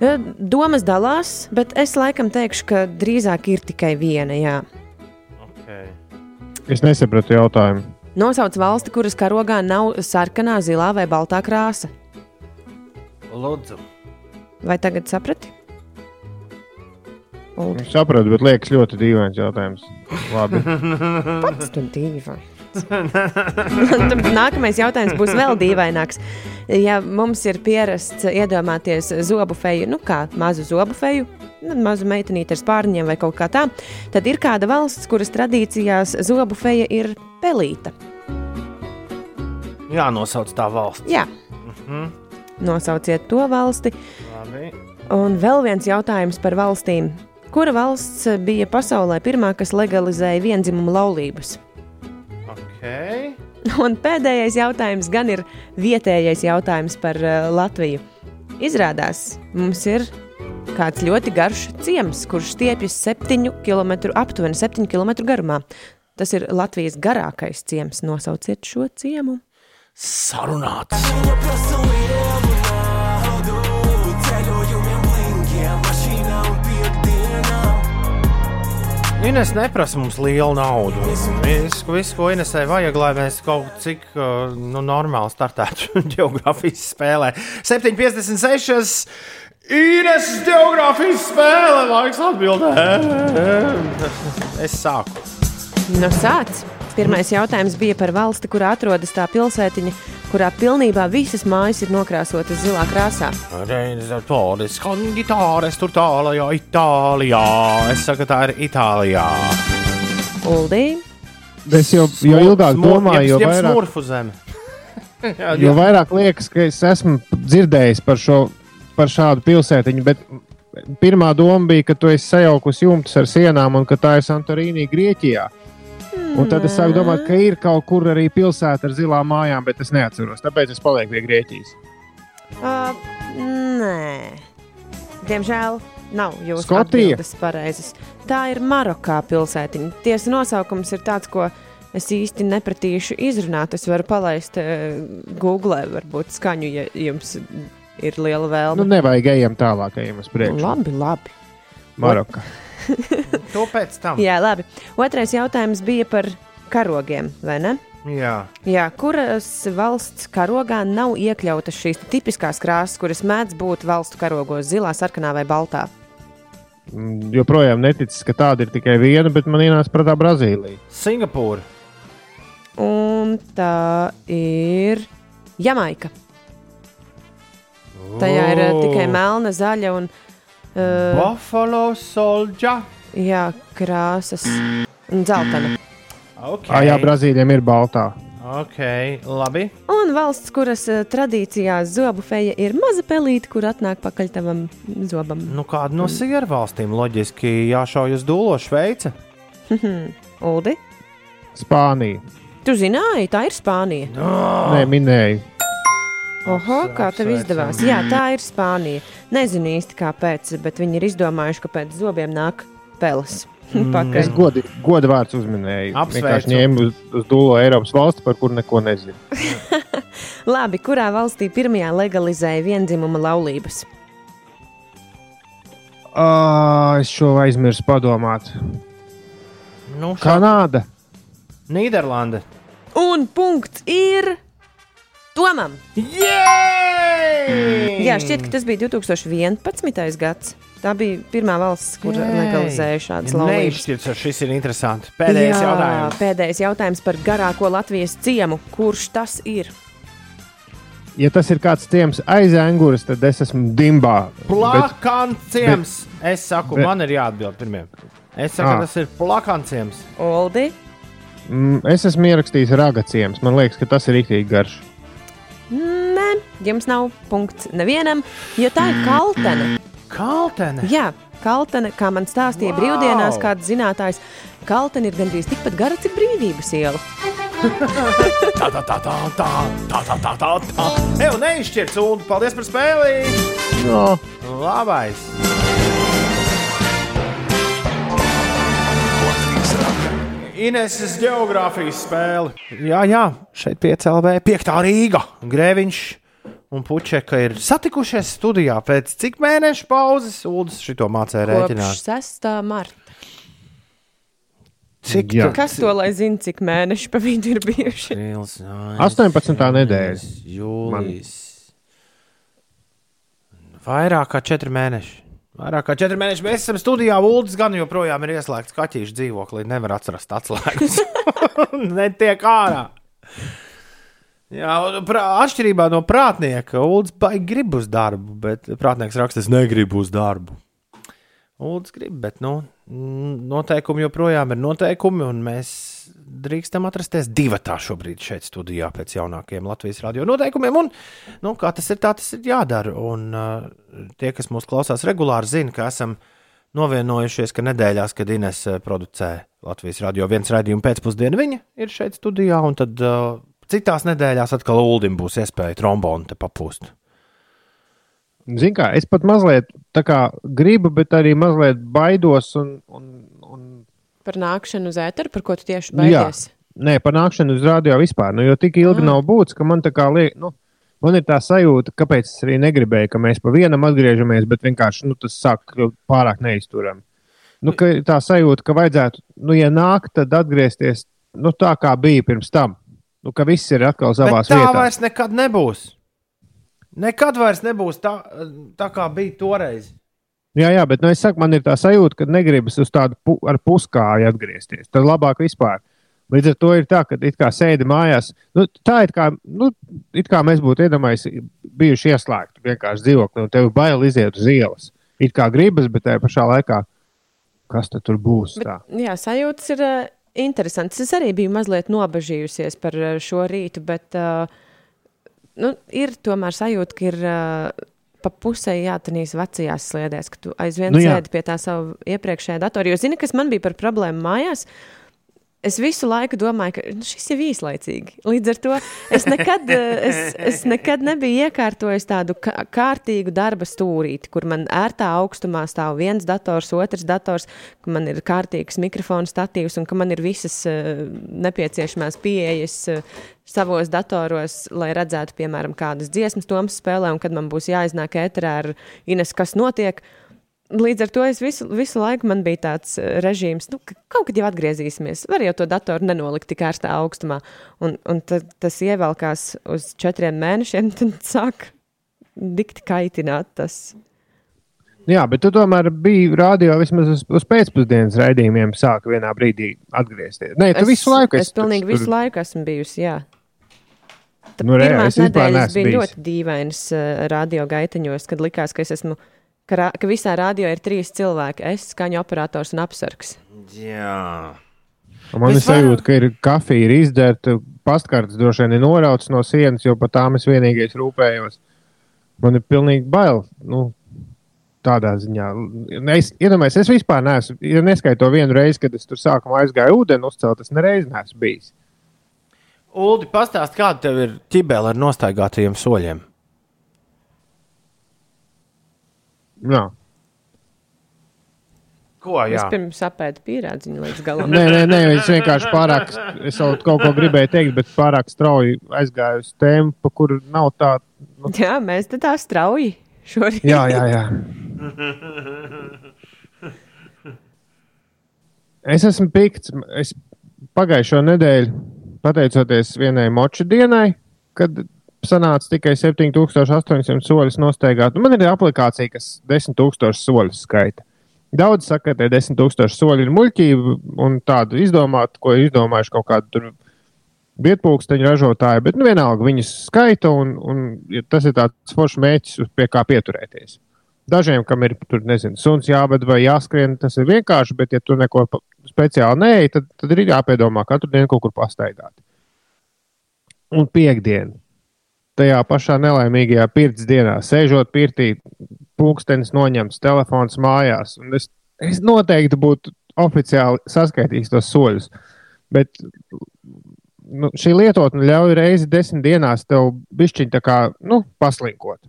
Eh, domas dalās, bet es laikam teikšu, ka drīzāk ir tikai viena. Jā. Okay. Es nesapratu jautājumu. Nosauc valsti, kuras karogā nav sarkanā, zilā vai baltā krāsa. Lūdzu. Vai tagad saprati? Uldi, Es sapratu, bet liekas ļoti dīvains jautājums. Labi. pats tu dīvains. Tad Nākamais jautājums būs vēl dīvaināks. Ja mums ir pierasts iedomāties zobu feju, nu kā mazu zobu feju, nu, mazu meitenīti ar spārņiem vai kaut kā tā, tad ir kāda valsts, kuras tradīcijās zobu feja ir pelīta. Jā, nosauc tā valsts. Jā. Nosauciet to valsti. Labi. Un vēl viens jautājums par valstīm. Kura valsts bija pasaulē pirmā, kas legalizēja vienzimumu laulības? Okay. Un pēdējais jautājums gan ir vietējais jautājums par uh, Latviju. Izrādās, mums ir kāds ļoti garš ciems, kurš stiepjas 7 km, aptuveni 7 km garumā. Tas ir Latvijas garākais ciems. Nosauciet šo ciemu. Sarunāts. Ines neprasa mums lielu naudu. Viss, visu, ko Inesai vajag, lai mēs kaut cik uh, nu, normāli startētu geogrāfijas spēlē. 7,56. Ines geogrāfijas spēle, laiks atbildēt. Es sāku. No sāc. Pirmais jautājums bija par valsti, kurā atrodas tā pilsētiņa, kurā pilnībā visas mājas ir nokrāsotas zilā krāsā. Reizes konditāres tur tālajā Itālijā. Es saku, tā ir Itālijā. Uldī, Es jau, jo ilgāk domāju, jo vairāk, zeme. Jā, jo vairāk liekas, ka es esmu dzirdējis par, šo, par šādu pilsētiņu. Bet pirmā doma bija, ka tu esi sajaukusi jumtus ar sienām un ka tā ir Santorīnija, Grieķijā. Un tad es sāku domāt, ka ir kaut kur arī pilsēta ar zilām mājām, bet es neatceros. Tāpēc es palieku pie Grieķijas. Uh, nē, diemžēl nav jūsu Skotija? atbildes pareizas. Tā ir Marokā pilsētiņa. Tiesa nosaukums ir tāds, ko es īsti nepratīšu izrunāt. Es varu palaist uh, Google, varbūt skaņu, ja jums ir liela Nu, vēlme. nevajag ejam tālāk, ejam uz priekšu. labi, labi. Maroka. To pēc tam. Jā, labi. Otrais jautājums bija par karogiem, vai ne? Jā. Jā, kuras valsts karogā nav iekļautas šīs tipiskās krāsas, kuras mēdz būt valstu karogos - zilā, sarkanā vai baltā? Mm, Joprojām neticis, ka tāda ir tikai viena, bet man ienāca prātā Brazīlija. Singapūra. Un tā ir Jamaika. Tajā ir uh, tikai melna, zaļa un uh, Buffalo soldier. jā, krāsas un dzeltena. Okay. Ah, jā, Brazīlijam ir baltā. Ok, labi. Un valsts, kuras uh, tradīcijās zobu feja ir maza pelīte, kur atnāk pakaļ tavam zobam. Nu, kāda no sieru valstīm loģiski jāšauj uz dūlo Šveice? Uldi, Spānija. tu zināji, tā ir Spānija. Nē, minēju. Oho, kā tev izdevās? Jā, tā ir Spānija. Nezinu īsti kāpēc, bet viņi ir izdomājuši, ka pēc zobiem nāk peles. Pakaļ. Es godi, godu vārds uzminēju. Apsveicu. Ņēmu uz, uz dūlo Eiropas valsti, par kuru neko nezinu. Labi, kurā valstī pirmajā legalizēja vienzimuma laulības? Ah, es šo aizmirsu padomāt. Nu, šā... Kanāda. Nīderlande. Un punkts ir Tomam. Jej! Jā, šķiet, ka tas bija 2011. gads. Tā bija pirmā valsts, kur Jej! legalizēja šādas laulības. Neizšķirts, šis ir interesanti. Pēdējais Jā, jautājums. Pēdējais jautājums par garāko Latvijas ciemu. Kurš tas ir? Ja tas ir kāds ciems aiz angūras, tad es esmu dimbā. Bet, Plakanciems. Es saku, bet- man ir jāatbild pirmiem. Es saku, Ah. tas ir plakanciems. Oldi. mm, es esmu ierakstījis raga ciems. Man liekas, ka tas ir rīktīgi garš. Nē, jums nav punkts nevienam, jo tā ir kaltene. Kaltene. Jā, kaltene, kā man stāstīja Wow! brīvdienās, kāds zinātājs, kaltene ir gandrīz tikpat gara, cik brīvības iela. Tā, tā, tā, tā, tā, tā, tā, tā, tā, tā. Evo, neizšķirts, un paldies par spēli! No. Labais! Ineses geogrāfijas spēle. Jā, jā, šeit piecēlē piektā Rīga. Grēviņš un Puķeka ir satikušies studijā pēc cik mēnešu pauzes. Uldis šito mācīja rēķināt. 6. marta. Cik Jā. tad- Kas to lai zina, cik mēneši pa vidu ir bijuši? Mājas, 18. nedēļa. Jūlijas. Vairāk kā četri mēneši. Vairāk kā četri mēneši mēs esam studijā. Uldis gan joprojām ir ieslēgts kaķīšu dzīvoklī. Nevar atrast atslēgas. Netiek ārā. Jā, prā- atšķirībā no prātnieka, Uldis grib uz darbu, bet prātnieks raksta, es negribu uz darbu. Uldis grib, bet nu, noteikumi joprojām ir noteikumi, un mēs drīkstam atrasties divi tā šobrīd šeit studijā pēc jaunākajiem Latvijas radio noteikumiem. Un, nu, kā tas ir, tā tas ir jādara. Un uh, tie, kas mūs klausās regulāri, zina, ka esam novienojušies, ka nedēļās, kad Ines uh, producē Latvijas radio viens raidījumu pēcpusdienu, viņa ir šeit studijā, un tad uh, citās nedēļās atkal Uldim būs iespēja trombonu te papūst. Zini, kā es pat mazliet gribu, bet arī mazliet baidos. Un, un, un, Par nākšanu uz ēteru, par ko tu tieši Nu jā. baidies? nē, par nākšanu uz rādio vispār. Nu, jo tik ilgi Ah. nav būtis, ka man tā kā liek. Nu, Man ir tā sajūta, kāpēc es arī negribēju, ka mēs pa vienam atgriežamies, bet vienkārši nu, tas sāk pārāk neizturami. Nu, tā sajūta, ka vajadzētu, nu, ja nāk, tad atgriezties nu, tā, kā bija pirms tam. Nu, ka viss ir atkal savā Bet tā vietā. vairs nekad nebūs. Nekad vairs nebūs tā, tā kā bija toreiz. Jā, jā, bet nu, es saku, man ir tā sajūta, ka negribas uz tādu pu ar puskāju atgriezties. Tad labāk vispār. Līdz ar to ir tā, ka it kā sēdi mājās. Nu, tā ir kā, nu, it kā mēs būtu iedomājušies, bijuši ieslēgti vienkārši dzīvoklī, un tev bail iziet uz ielas. It kā gribas, bet tajā pašā laikā, kas tad tur būs? Bet, Tā? jā, sajūtas ir uh, interesantas. Es arī biju mazliet nobežījusies par uh, šo rītu, bet uh, nu, ir tomēr sajūta, ka ir uh, pa pusē jātanīs vecajās sliedēs, ka tu aizvien Nu jā. sēdi pie tā sava iepriekšējā datora. Jo zini, kas man bija par problēmu mājās? Es visu laiku domāju, ka nu, šis ir īslaicīgi. Līdz ar to es nekad, eh, es, es nekad nebiju iekārtojis tādu kā- kārtīgu darba stūrīti, kur man ērtā augstumā stāv viens dators, otrs dators, ka man ir kārtīgs mikrofons, statīvs un ka man ir visas uh, nepieciešamās pieejas uh, savos datoros, lai redzētu, piemēram, kādas dziesmas Toms spēlē un kad man būs jāiznāk ēterā ar Ines, kas notiek. Līdz ar to es visu, visu laiku man bija tāds eh, režīms, nu, ka kaut kad jau atgriezīsimies. Var jau to datoru nenolikt tik ārstā augstumā. Un, un tad tas ievelkās uz četriem mēnešiem, tad sāk dikti kaitināt tas. Jā, bet tu tomēr biji rādio vismaz uz, uz pēcpusdienas raidījumiem, sāka vienā brīdī atgriezties. Nē, tu visu laiku Es, es pilnīgi tur- visu laiku esmu bijusi, jā. Nu, re, pirmās nedēļas bija bijis. ļoti dīvainas uh, radio gaitaņos, kad likās, ka es esmu, ka, ra- ka visā radio ir trīs cilvēki. Es, skaņu operators un apsargs. Jā. Man ir sajūta, ka ir kafija ir izdzerta, pastkartes droši vien ir norauts no sienas, jo par tām es vienīgais rūpējos. Man ir pilnīgi bail. Nu, tādā ziņā. Es, iedomājos, es vispār neesmu, ja neskaitot to vienu reizi, kad es tur sākumā aizgāju ūdeni uzcelt, es nereiz neesmu bijis. Uldi, pastāst, kāda tev ir ķibele ar nostaigātajiem soļiem? Jā. Ko? Es Jā, pirms apēdu pierādziņu līdz galam. Nē, nē, nē, es vienkārši pārāk, es vēl kaut ko gribēju teikt, bet pārāk strauji aizgāju uz tēmu, pa kuru nav tā. Jā, mēs te tā strauji šorīt. Jā, jā, jā. Es esmu pikts. Es pagājušo nedēļu, pateicoties vienai moču dienai, kad sanāca tikai 7800 soļus nostaigāt. Nu, man ir aplikācija, kas 10,000 soļus skaita. Daudz saka, ka tie 10,000 soļi ir muļķība un tāda izdomāta, ko izdomājuši kaut kādi tur vietpūksteņu ražotāji, bet nu, vienalga viņas skaita un, un ja tas ir tāds foršs mērķis, uz pie kā pieturēties. Dažiem, kam ir tur, nezinu, suns jāved vai jāskrien, tas ir vienkārši, bet, ja tu neko speciāli neej, tad, tad ir jāpiedomā katru dienu kaut kur pastaigāt. Un piekdiena. tajā pašā nelaimīgajā pirts dienā, sēžot pirtī, pulkstenis noņemts, telefons mājās. Es, es noteikti būtu oficiāli saskaitījis tos soļus. Bet nu, šī lietotne ļauj reizi desmit dienās tev kā nu, paslinkot.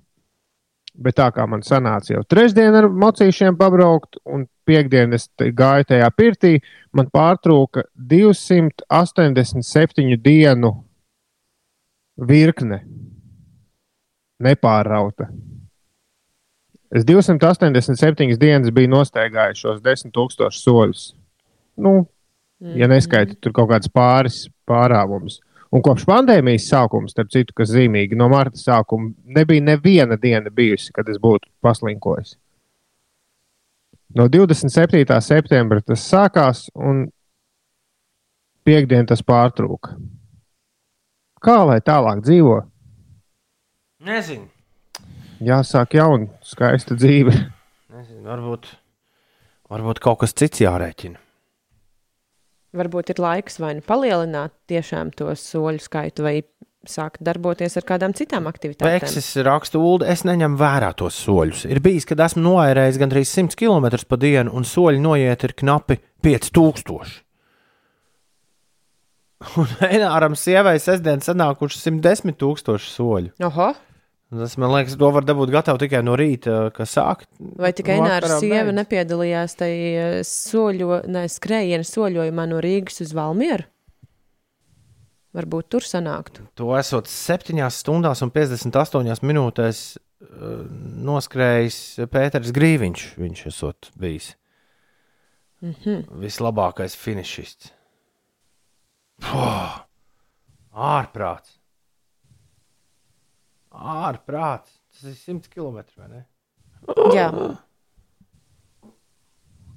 Bet tā kā man sanāca jau trešdien ar mocīšiem pabraukt, un piekdien es gāju tajā pirtī, man pārtrūka 287 dienu virkne nepārrauta. Es 287 dienas biju nostaigājis šos 10,000 soļus. Nu, ja neskaita tur kaut kādas pāris pārāvumus. Un kopš pandēmijas sākuma, starp citu, kas zīmīgi, no marta sākuma nebija neviena diena bijusi, kad es būtu paslinkojis. No 27. septembra tas sākās, un piekdien tas pārtrūka. Kā lai tālāk dzīvo? Nezinu. Jāsāk jauna, skaista dzīve. Nezinu. Varbūt, varbūt kaut kas cits jārēķina. Varbūt ir laiks vai nu palielināt tiešām to soļu skaitu, vai sākt darboties ar kādām citām aktivitātēm. Peksis raksta, Ulu, es neņemu vērā tos soļus. Ir bijis, kad esmu noērējis gandrīz 100 km pa dienu, un soļi noiet ir knapi 5000. Un Enāram sievai sestdien sanākuši 110 tūkstoši soļu. Oho, Tas, man liekas, to var dabūt gatavu tikai no rīta, kas sāk. vai tikai Nāra sieva beidz. nepiedalījās tajā soļo, ne, skrējiena soļojumā no Rīgas uz Valmieru? Varbūt tur sanāktu. To esot 7 stundās un 58 minūtēs uh, noskrējis Pēters Grīviņš. Viņš esot bijis Mm -hmm. vislabākais finišists. Puh! Ārprāts! Ārprāts! Tas ir 100 km vai ne? Jā,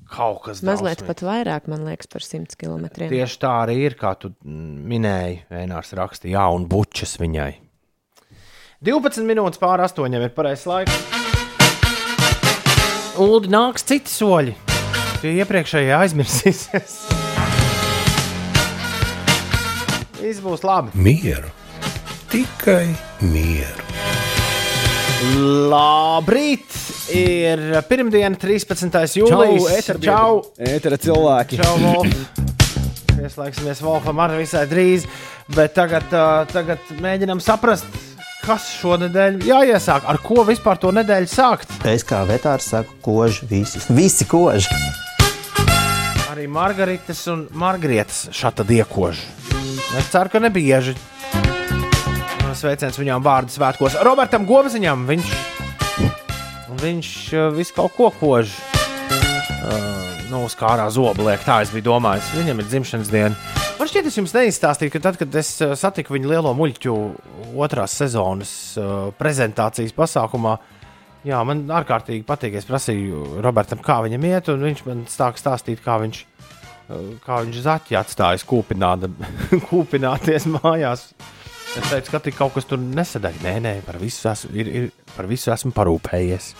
Kaut kas mazliet drausmīgs. pat vairāk, man liekas, par 100 km. Tieši tā arī ir, kā tu minēji. Vēnārs raksta, jā, un bučas viņai. 12 minūtes pāri astoņiem ir pareizais laiks. Ulu nāks citi soļi. Tie iepriekšējie aizmirsīsies. Viss būs labi. Mieru, tikai mieru. Labrīt! Ir pirmdiena, 13. jūlijas. Čau! Ētera cilvēki. Čau, Wolf! Pieslēgsimies Wolfam arī visai drīz, bet tagad, uh, tagad mēģinam saprast, kas šonadēļ jāiesāk. Ar ko vispār to nedēļu sākt? Es kā vetārs saku, koži visi. Visi koži. Arī Margaritas un Margarietas šāda diekoža. Es ceru, ka nebieži. Sveiciens viņām vārdu svētkos. Robertam Gomziņam viņš, viņš uh, visu kaut ko kož. Uh, nu, uz kārā zobu liek, tā es biju domājis. Viņam ir dzimšanas diena. Man šķiet, es jums neizstāstīju, ka tad, kad es uh, satiku viņu lielo muļķu otrās sezonas uh, prezentācijas pasākumā, jā, man ārkārtīgi patīk. Es prasīju Robertam, kā viņam iet, un viņš man sāk stāstīt, kā viņš, uh, kā viņš zaķi kūpināda, kūpināties mājās. Es teicu, ka tik kaut kas tur nesadaļ. Nē, nē, par visu esmu, ir, ir, par visu esmu parūpējies.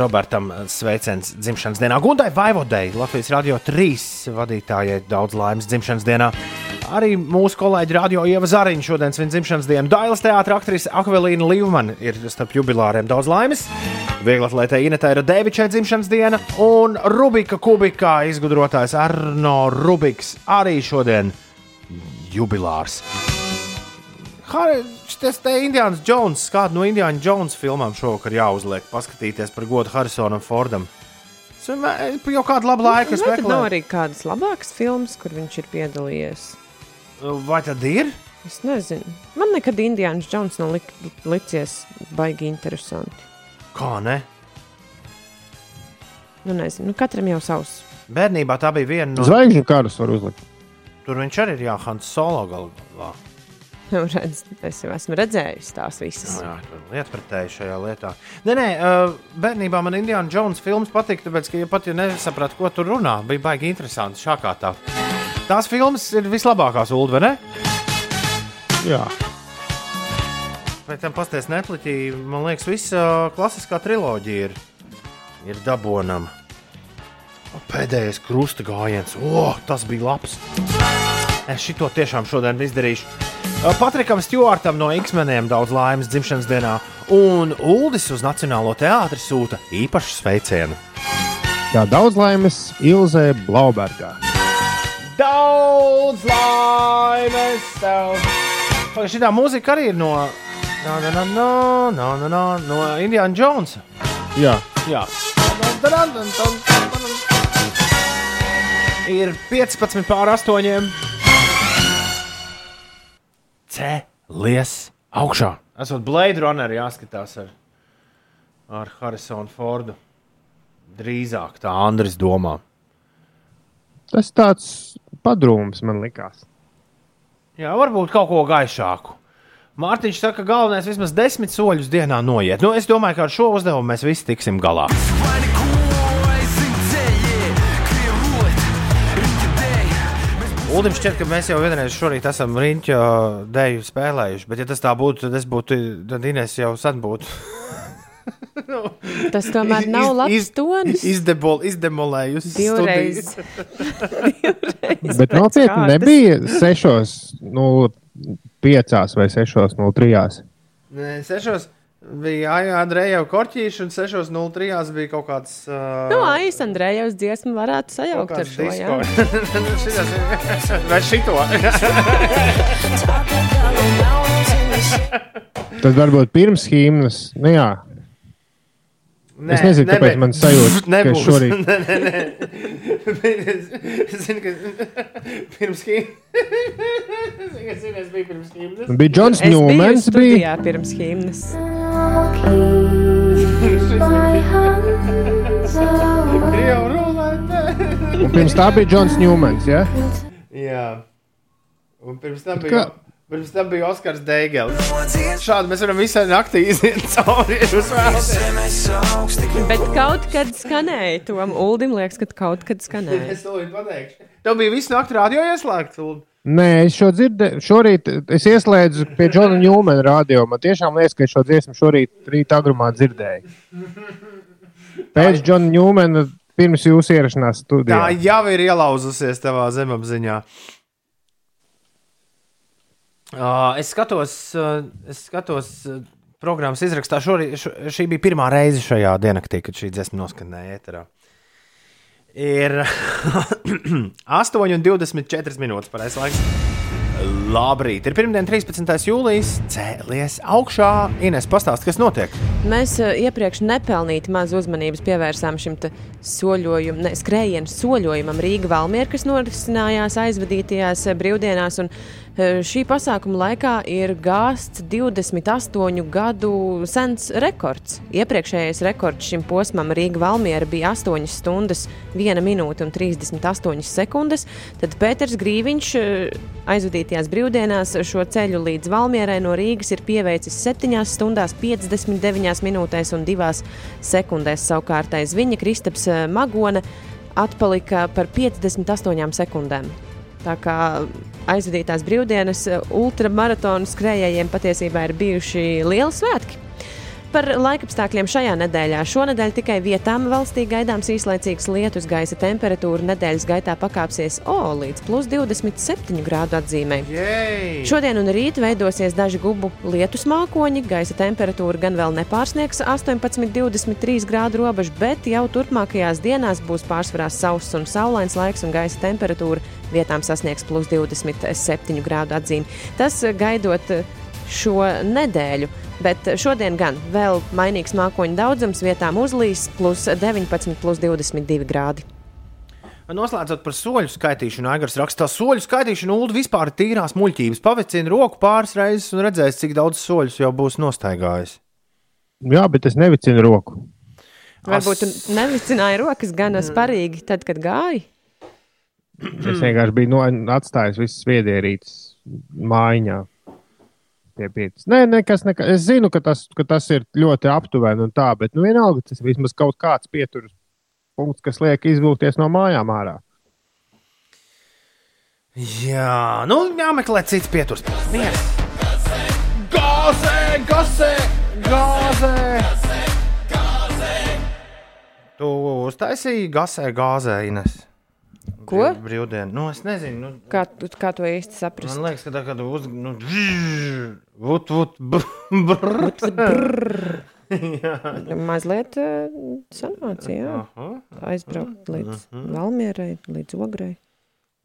Robertam sveiciens dzimšanas dienā. Gundai Vaivodei, Latvijas radio 3 vadītājai daudz laimes dzimšanas dienā. Arī mūsu kolēģi Radio Ieva Zariņš šodien svin dzimšanas dienu. Dailas teātris aktrise Akvelīna Līvmana ir starp jubilāriem daudz laimes. Vieglatlētē Inetē ir Devičai dzimšanas diena un Rubika Kubikā izgudrotājs Arno Rubiks arī šodien jubilārs. Tas te Indiāns Jones, kādu no Indiāņu Jones filmām šovakar jāuzliek, paskatīties par godu Harisonam Fordam. Es vienmēr- Jau kādu labu laiku Vai tad nav arī kādas labākas filmas, kur viņš ir piedalījies? Vai tad ir? Es nezinu. Man nekad Indiāns Džons nav lik, licies baigi interesanti. Kā ne? Nu, nezinu, nu, katram jau savs. Bērnībā tā bija viena no. Zvaigžņu karus var uzlikt. Tur viņš arī ir jāhants solo galvā. Nu, redz, es jau esmu redzējis tās visas. Jā, tur lietpratēji šajā lietā. Nē, nē, uh, bērnībā man Indiāna Jones filmas patika, tāpēc, ka, ja pat ja nesapratu, ko tur runā, bija baigi interesanti šā kā tā. Tās filmas ir vislabākās, Ulu, vai ne? Jā. Pēc tam pasties Netflixī, man liekas, visa klasiskā triloģija ir, ir dabonama. Pēdējais krusta gājiens. Oh, tas bija labs. Es šito tiešām šodien izdarīšu. Patrikam Stjortam no X-meniem daudz laimes dzimšanas dienā, un Uldis uz Nacionālo teātri sūta īpašu sveicienu. Jā, daudz laimes Ilzē Blaubergā. Daudz laimes tev! Šī mūzika arī ir no, no, no, no, no, no, no, no Indiana Jonesa. Jā. Jā. Dun, dun, dun, dun, dun, dun, dun. Ir 15 pār 8. Cēlies augšā. Esot Blade Runner jāskatās ar, ar Harrisonu Fordu. Drīzāk tā Andris domā. tas tāds padrūms man likās. Jā, varbūt kaut ko gaišāku. Mārtiņš saka, ka galvenais vismaz desmit soļus dienā noiet. Nu, es domāju, ka ar šo uzdevumu mēs visi tiksim galā. Ulim šķiet, ka mēs jau vienreiz šorīt esam riņķa dēļu spēlējuši, bet, ja tas tā būtu, tad es būtu, tad Inês jau sen būtu. Tas tomēr nav labs tonis. Izdebol, izdemolējusi. Divreiz. studijas. Bet nopietni nebija 6,05 vai 6,03. Nē, sešos bija Aija Andreja Korķīša, un 6.03 bija kaut kāds. Uh, Nu, Aijas Andrejevs dziesmu varētu sajaukt ar šo. Jā. Šitas- Vai šito? Tad varbūt pirms himnas. Nu, jā, Nē, Es nezinu, kāpēc man sajūta, ka nebūs. šorīt- Nē, nē, nē. Es zinu, ka pirms himnas. Es zinu, es biju pirms himnas. bija Džons Ņūmens. Bija. studijā pirms himnas. Un pirms tā bija Džons Ņūmens. Ja? Jā. Un pirms tam bija. kā- Pirms tam bija Oskars Dēgels. Šādi mēs varam visai naktī iziet cauri. Bet kaut kad skanēja, Tom Uldim liekas, ka kaut kad skanēja. Es to pateikšu. Tev bija visu nakti rādio ieslēgts. Ulu. Nē, es šo dzirdēju. Šorīt es ieslēdzu pie Džona Ņūmena radio. Man tiešām liekas, ka es šo dziesmu šorīt rīta agrumā dzirdēju. Pēc Džona Ņūmena pirms jūsu ierašanās Tā studijā. jau ir ielauzusies tavā zemapziņā. Uh, es skatos, uh, es skatos uh, programmas izrakstā. Šorī, š, šī bija pirmā reize šajā diennaktī, kad šī dziesma noskanēja ēterā. Ir 8,24 minūtes pareizais laiks. Labrīt! Ir pirmdiena, 13. jūlijas. Cēlies augšā. Ines, pastāsti, kas notiek? Mēs eh, iepriekš nepelnīti maz uzmanības pievērsām šim soļojum, ne, skrējienu soļojumam Rīgā Valmierā, kas norisinājās aizvadītajās eh, brīvdienās. Un, eh, šī pasākuma laikā ir gāsts 28 gadu sens rekords. Iepriekšējais rekords šim posmam Rīgā Valmiera bija 8 stundas, 1 minūte un 38 sekundes. Tad Pēters Grīviņš aizvadīja 7. brīvdienās šo ceļu līdz Valmierai no Rīgas ir pieveicis 7 stundās 59 minūtēs un 2 sekundēs. Savukārt aiz viņa Kristaps eh, Magona atpalika par 58 sekundēm. Tā kā aizvadītās brīvdienas eh, ultramaratonu skrējējiem patiesībā ir bijuši lieli svētki. Par laikapstākļiem šajā nedēļā. Šonadēļ tikai vietām valstī gaidāms īslaicīgs lietus, gaisa temperatūra nedēļas gaitā pakāpsies O līdz plus 27 grādu atzīmē. Jej! Šodien un rīt veidosies daži gubu lietus mākoņi, gaisa temperatūra gan vēl nepārsniegs 18,23 grādu robežu, bet jau turpmākajās dienās būs pārsvarā sauss un saulains laiks, un gaisa temperatūra vietām sasniegs plus 27 grādu atzīmi. Tas gaidot šo nedēļu. Bet šodien gan vēl mainīgs mākoņu daudzums, vietām uzlīs plus 19, plus 22 grādi. Noslēdzot par soļu skaitīšanu, Aigars raksta, ka soļu skaitīšana ULD vispār ir tīrās muļķības. Pavicina roku pāris reizes un redzēs, cik daudz soļus jau būs nostaigājis. Jā, bet es nevicinu roku. Varbūt tu nevicināji rokas gan sparīgi, tad, kad gāji. Es vienkārši biju no, atstājis visas viedierītes mājiņā. Pie pietas. Nē, nekas, nekas. Es zinu, ka tas, ka tas ir ļoti aptuveni un tā, bet nu, vienalga tas vismaz kaut kāds pieturas punkts, kas liek izvilkties no mājām ārā. Jā, nu jāmeklē cits pieturs. Mieres. Gāzē, gāzē, gāzē. Tu uztaisīji gāzē, gāzē, Ines. Ko? Brīvdienu. Nu, es nezinu. Nu, Kā, tu- kā to īsti saprast? man liekas, ka tā kā tu uz... Nu, vut, vut, brrr. Mazliet uh, sanāca, jā. Aizbraukt līdz Valmierai, līdz Ograi.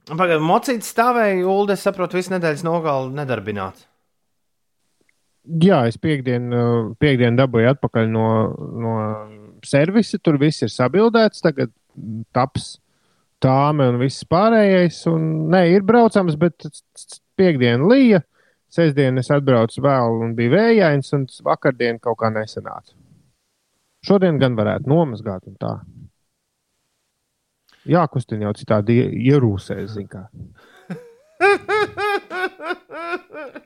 Pagaidā, mocīts stāvēja, Ulu, es saprotu, visu nedēļas nogali nedarbināts. Jā, es piekdienu, piekdienu dabūju atpakaļ no, no servisa. Tur viss ir sabildēts. Tagad taps tāme un viss pārējais. Un, nē, ir braucams, bet piekdiena lija. Sestdien es atbraucu vēl un bija vējains, un vakardien kaut kā nesanāca. Šodien gan varētu nomazgāt un tā. Jā, kustina jau citādi ie- ierūsēs, zin kā.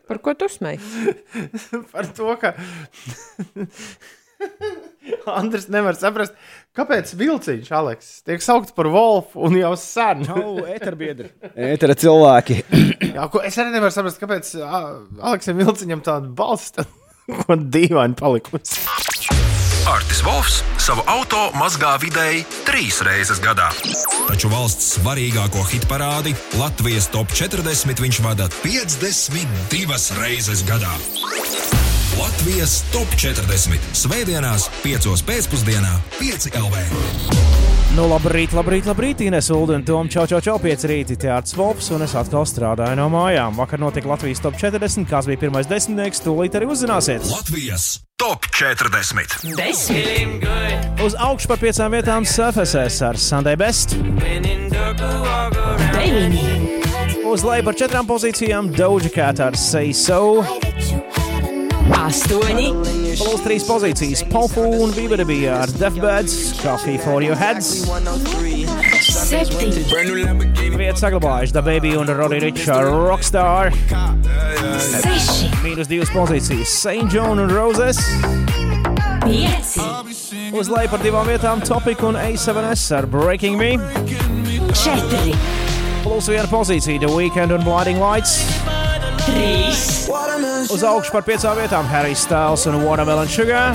Par ko tu smēji? Par to, ka Andris nevar saprast, kāpēc vilciņš, Aleks, tiek saukts par Wolfu un jau sen. Čau, eterbiedri. Etera cilvēki. Jā, ko, es arī nevaru saprast, kāpēc Aleksam Vilciņam tāda balss tā, ko dīvaini palikusi. Artis Volfs savu auto mazgā vidēji trīs reizes gadā. Taču valsts svarīgāko hit parādi Latvijas top 40 viņš vada 52 reizes gadā. Latvijas top 40 Svētdienās, 5 pēcpusdienā, 5 LV. Nu, labrīt, labrīt, labrīt, Ines Ulu un Tom. Čau, čau, čau, 5 rīti, Tērs Volps, un es atkal strādāju no mājām. Vakar notika Latvijas top 40, kas bija pirmais desmitnieks, tūlīt arī uzzināsiet. Latvijas top 40. Uz augšu par piecām vietām SFSS ar Sunday Best. Uz leju par četrām pozīcijām Doja Cat ar Say So. Astoņi, Plus trīs pozīcijas Popu un Bībeli bija ar Deathbeds, Coffee for Your Heads. septiņi, Vietas saglabājuši The Baby un Roddy Rich ar Rockstar. seši, Mīnus divas pozīcijas St. John un Roses. pieci, Uz leju par divām vietām Topic un A7S ar Breaking Me. četri, Plus viena pozīcija The Weekend un Blinding Lights. trīs, Uz augšu par piecām vietām Harry Styles un Watermelon Sugar.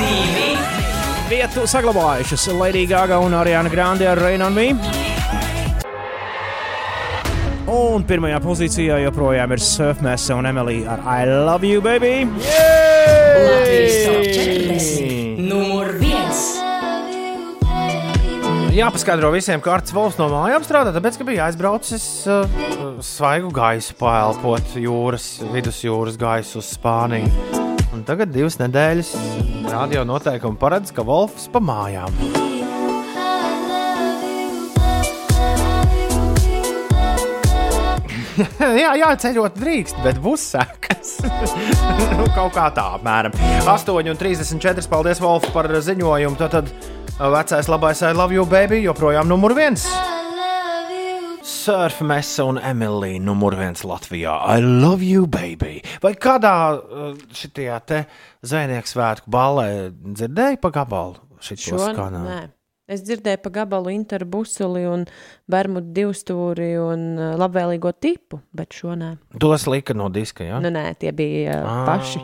divi, Vietu saglabājušas Lady Gaga un Ariana Grande ar Rain on Me. Un pirmajā pozīcijā joprojām ir Surfmesa un Emilija ar I Love You, baby! Latvijas top 40, numur viens. Jāpaskaidro visiem, ka Arts Volfs no mājām strādā, tāpēc, ka bija aizbraucis uh, svaigu gaisu pēlpot jūras, vidusjūras gaisu uz Spāniju. Un tagad divas nedēļas radio noteikumi paredz, ka Volfs pa mājām. jā, jā, ceļot drīkst, bet būs sekas. nu, kaut kā tā, apmēram. 8,34. Paldies, Wolf, par ziņojumu. Tad, tad vecais labais I love you, baby, joprojām numur viens. Surf Mesa un Emīlija numur viens Latvijā. I love you, baby. Vai kādā šajā te zvejnieku svētku ballē dzirdēji pa gabalu šo skanējumu? nē. Es dzirdēju pa gabalu interbusuli un Bermudu divstūri un uh, labvēlīgo tipu, bet šo nē. Tos lika no diska, jā? Nu, nē, tie bija uh, Ā. paši.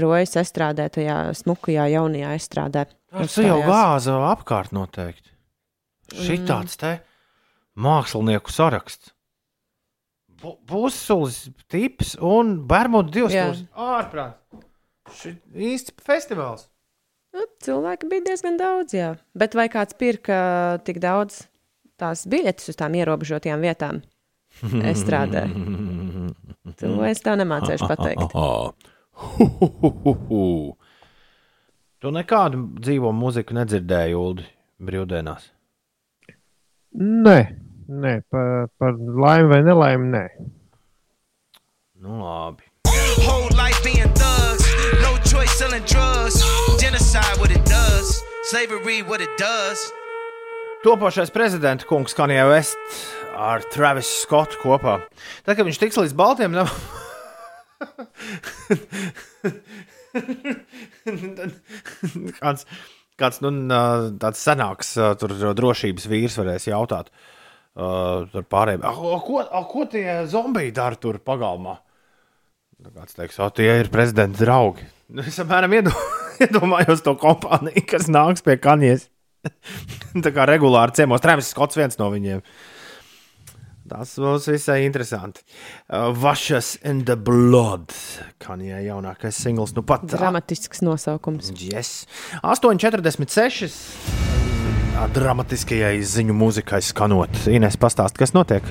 Rojas estrādē, tajā smukajā jaunajā estrādē. Tas jau gāza apkārt noteikti. Šitāds te mākslinieku saraksts. Pusulis, tips un Bermudu divstūris. Ārprāt. Šī īsts festivāls. Nu, cilvēki bija diezgan daudz, jā. Bet vai kāds pirka tik daudz tās biļetes uz tām ierobežotajām vietām? Es strādāju. To es tev nemācīšu pateikt. Tu nekādu dzīvo mūziku nedzirdēji, Ulu, brīvdienās. Nē, nē par, par laimi vai nelaimi. Nē. Nu, labi. Whole life being thugs, no choice selling drugs. Genocide, what it does. Slavery, what it does. Topošais prezidents kungs Kanija Vest ar Travis Scottu kopā. Tad, kad viņš tiks līdz Baltiem, nav. kāds, kāds nu, tāds senāks tur drošības vīrs varēs jautāt. Uh, tur pārējiem, "A, a, ko, a, ko tie zombiji dara tur pagalmā? Nu, Kāds teiks, o, tie ir prezidenta draugi. Nu, Es apmēram iedo- iedomājos to kompāniju, kas nāks pie kanijas. Tā kā regulāri ciemos, Trēmis Skots viens no viņiem. Tas būs visai interesanti. Uh, Vašas in the blood. Kā jau jaunākais singls, nu pat Dramatisks nosaukums. Yes. 8,46. Dramatiskajai ziņu mūzikai skanot. Ines, pastāst, kas notiek?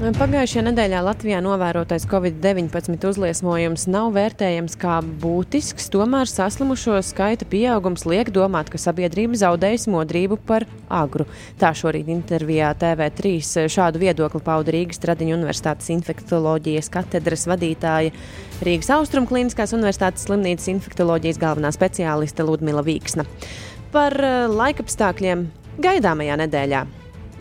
Pagājušajā nedēļā Latvijā novērotais Covid-19 uzliesmojums nav vērtējams kā būtisks, tomēr saslimušo skaita pieaugums liek domāt, ka sabiedrība zaudējusi modrību par agru. Tā šorīt intervijā TV3 šādu viedokli pauda Rīgas Tradiņu Universitātes infektoloģijas katedras vadītāja Rīgas Austrum Kliniskās Universitātes slimnīcas infektoloģijas galvenā speciāliste Ludmila Vīksna. Par eh, laikapstākļiem gaidāmajā nedēļā.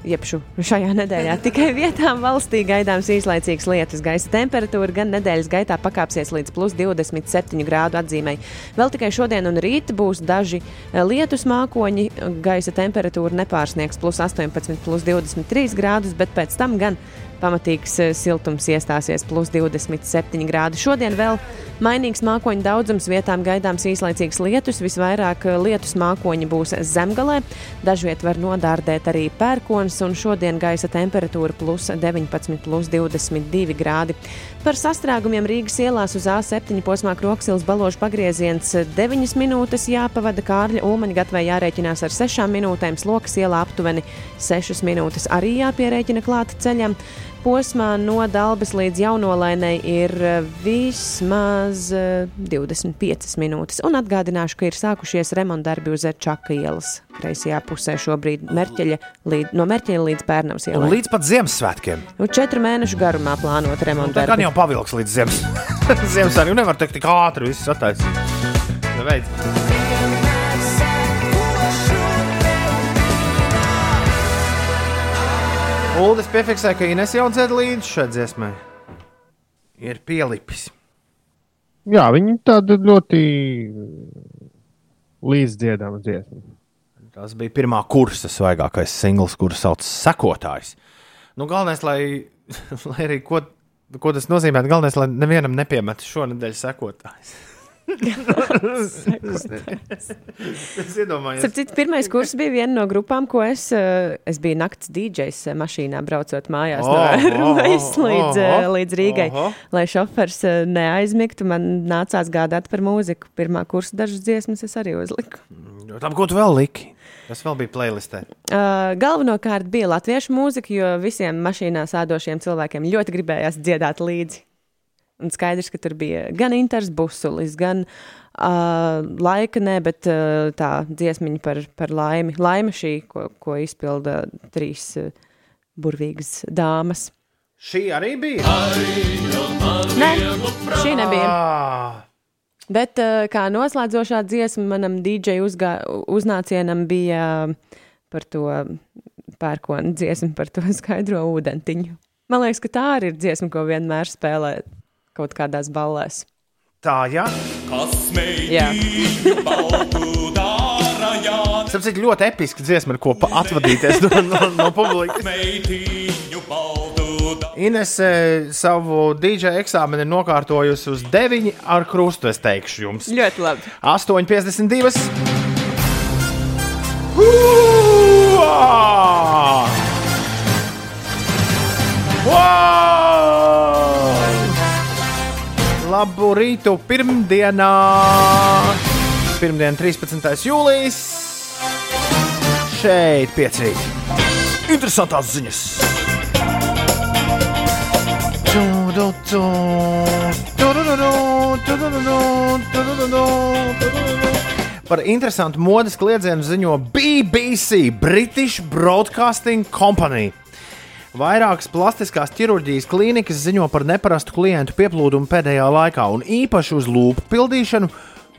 Iepšu šajā nedēļā tikai vietām valstī gaidāms īslaicīgs lietus. Gaisa temperatūra gan nedēļas gaitā pakāpsies līdz plus 27 grādu atzīmei. Vēl tikai šodien un rīt būs daži eh, lietus mākoņi. Gaisa temperatūra nepārsniegs plus 18, plus 23 grādus, bet pēc tam gan pamatīgs eh, siltums iestāsies plus 27 grādi. Šodien vēl mainīgs mākoņu daudzums, vietām gaidāms īslaicīgs lietus. Visvairāk eh, lietus mākoņi būs zemgalē. Dažviet var nodārdēt arī pērkons, un šodien gaisa temperatūra plus 19, plus 22 grādi. Par sastrēgumiem Rīgas ielās uz A7 posmā Kroksils baložu pagrieziens 9 minūtes jāpavada Kārļa Ulmaņa gatavē jārēķinās ar 6 minūtēm, Slokas ielā aptuveni 6 minūtes arī jāpierēķina klāta ceļam. Posmā no Dabas līdz Jaunolainai ir eh, vismaz eh, 25 minūtes. Un atgādināšu, ka ir sākušies remontdarbi uz Čaka ielas. Kreisajā pusē šobrīd Merķeļa līdz, no Merķeļa līdz Pērnavas ielai. līdz pat Ziemassvētkiem. Nu, četru mēnešu garumā plānot Tā gan remontdarbi. jau pavilks līdz Ziemas- Ziemassvētkiem. Nevar teikt, tik ātri viss attaisnot. Uldis piefiksē, ka Ines jau dzēd līdzi šai dziesmai. Ir pielipis. Jā, viņi tāda ļoti līdzdziedama dziesma. Tas bija pirmā kursa svaigākais singls, kurus sauc Sekotājs. Nu, galvenais, lai, lai arī ko, ko tas nozīmē, galvenais, lai nevienam nepiemet šonadēļ sekotājs. Es iedomājos, citu, pirmais kurs bija viena no grupām, ko es, eh, es biju nakts DJs eh, mašīnā, braucot mājās no Oho, Rūjas līdz, oho, līdz Rīgai. oho. Lai šofers neaizmigtu, man nācās gādāt par mūziku. Pirmā kursa dažas dziesmas es arī uzliku. tam, ko tu vēl liki. Tas vēl bija playlistē. Uh, galvenokārt bija latviešu mūzika, jo visiem mašīnā sēdošiem cilvēkiem ļoti gribējās dziedāt līdzi. Un skaidrs, ka tur bija gan Inters Busulis, gan uh, laika, ne, bet uh, tā dziesmiņa par, par laimi. Laima šī, ko, ko izpilda trīs uh, burvīgas dāmas. Šī arī bija. Nē, šī nebija. Bet uh, kā noslēdzošā dziesma manam DJ uzgā, uznācienam bija uh, par to pērkonu dziesmu, par to skaidro ūdentiņu. Man liekas, ka tā arī ir dziesma, ko vienmēr spēlē kaut kādās ballēs. tā, jā. Jā. Tas ir ļoti episki dziesma, ar ko pa- atvadīties no, no, no publikas. Ines eh, savu DJ eksāmenu ir nokārtojusi uz 9 ar krustu. Es teikšu jums, Ļoti labi. 8,52. Labu rītu pirmdienā! Pirmdiena, 13. jūlijas. Šeit piecīt. Interesantās ziņas. Par interesantu modes kliedzienu ziņo BBC, British Broadcasting Company. Vairākas plastiskās ķirurģijas klīnikas ziņo par neparastu klientu pieplūdumu pēdējā laikā, un īpaši uz lūpu pildīšanu,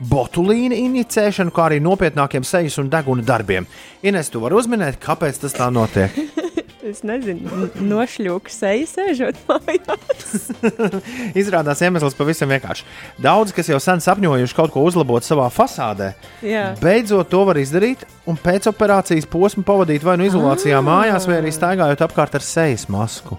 botulīna injicēšanu, kā arī nopietnākiem sejas un deguna darbiem. Ines, tu vari uzminēt, kāpēc tas tā notiek? Es nezinu, nošļūku seju sēžot mājās. Izrādās iemesls pavisam vienkārši. Daudz, kas jau sen sapņojuši kaut ko uzlabot savā fasādē, Jā. beidzot to var izdarīt un pēc operācijas posmu pavadīt vai nu izolācijā Ah. mājās, vai arī staigājot apkārt ar sejas masku.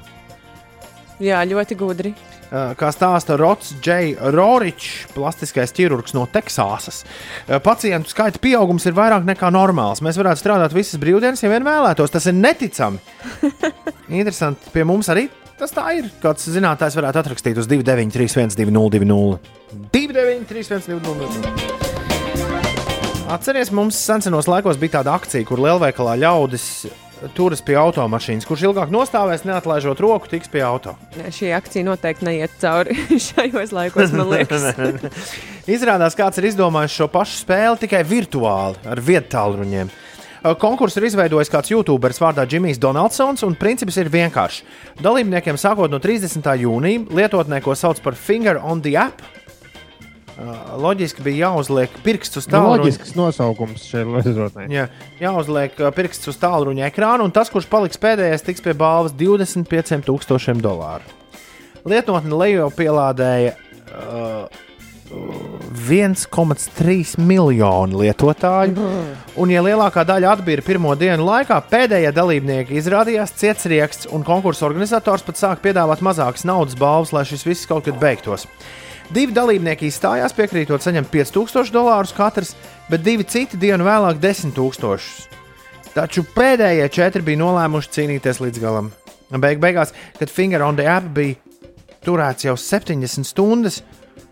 Jā, ļoti gudri. Uh, Kā stāsta Rots J. Roričs, plastiskais ķirurgs no Teksāsas. Uh, Pacientu skaita pieaugums ir vairāk nekā normāls. Mēs varētu strādāt visas brīvdienas, ja vien vēlētos. Tas ir neticami. Interesanti. Pie mums arī tas tā ir. Kāds zinātājs varētu atrakstīt uz 293, 1202, 293, 1202. Atcerieties, mums senos laikos bija tāda akcija, kur lielveikalā ļaudis turas pie automašīnas. Kurš ilgāk nostāvēs, neatlaižot roku, tiks pie auto. Šī akcija noteikti neiet cauri šajos laikos, man liekas. Izrādās, kāds ir izdomājis šo pašu spēli tikai virtuāli ar vietāluņiem. Konkursu ir izveidojis kāds youtuberis vārdā Džimijs Donaldsons, un princips ir vienkāršs. Dalībniekiem sākot no 30. jūnija lietotnē, ko sauc par Finger on the App, loģiski bija jāuzliek pirksts uz Nu, tālruņa. loģisks nosaukums šeit lietotnē. Jā, jāuzliek pirksts uz tālruņa ekrāna, un tas, kurš paliks pēdējais, tiks pie balvas 25,000 dolāru. Lietotne lejo pielādēja uh, 1,3 miljonu lietotāju, un, ja lielākā daļa atbīra pirmo dienu laikā, pēdējie dalībnieki izrādījās cietsieksts, un konkursu organizators pat sāk piedāvāt mazākas naudas balvas, lai šis viss kaut kad beigtos. Divi dalībnieki izstājās, piekrītot saņemt 5000 dolārus katrs, bet divi citi dienu vēlāk 10 000. Taču pēdējie četri bija nolēmuši cīnīties līdz galam. Beig beigās, kad Finger on the App bija turēts jau 70 stundas,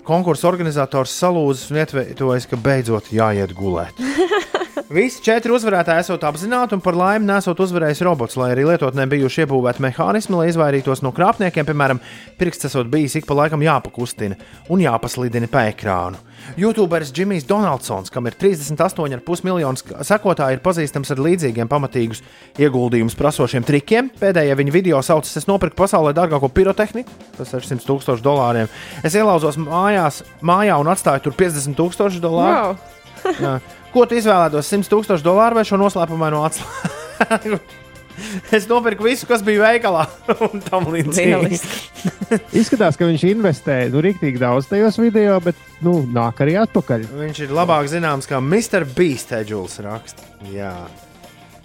konkursu organizators salūzis un ietveitojis, ka beidzot jāiet gulēt. Visi četri uzvarētāji esot apzināti un par laimi nesot uzvarējis robots, lai arī lietotnē bijuši iebūvēti mehānismi, lai izvairītos no krāpniekiem. Piemēram, pirksts esot bijis ik pa laikam jāpakustina un jāpaslidina pa ekrānu. YouTuberis Džimijs Donaldsons, kam ir 38,5 miljonus sekotāju, ir pazīstams ar līdzīgiem pamatīgus ieguldījumus prasošiem trikiem. Pēdējie viņa video saucas: Es nopirku pasaulē dārgāko pirotehniku, tas ir 600 tūkstoši dolāriem. Es ielauzos mājās, mājā un atstāju tur 50 tūkstoši dolāru. Wow. Jā. Ko tu izvēlētos? 100 tūkstoši dolāru vai šo noslēpumaino atslēgu? es nopirku visu, kas bija veikalā. un tam līdzīgi. Izskatās, ka viņš investē nu, rīktīgi daudz tajos video, bet nu, nāk arī atpakaļ. Viņš ir labāk zināms kā Mr. Beast, Eģuls raksta. Jā,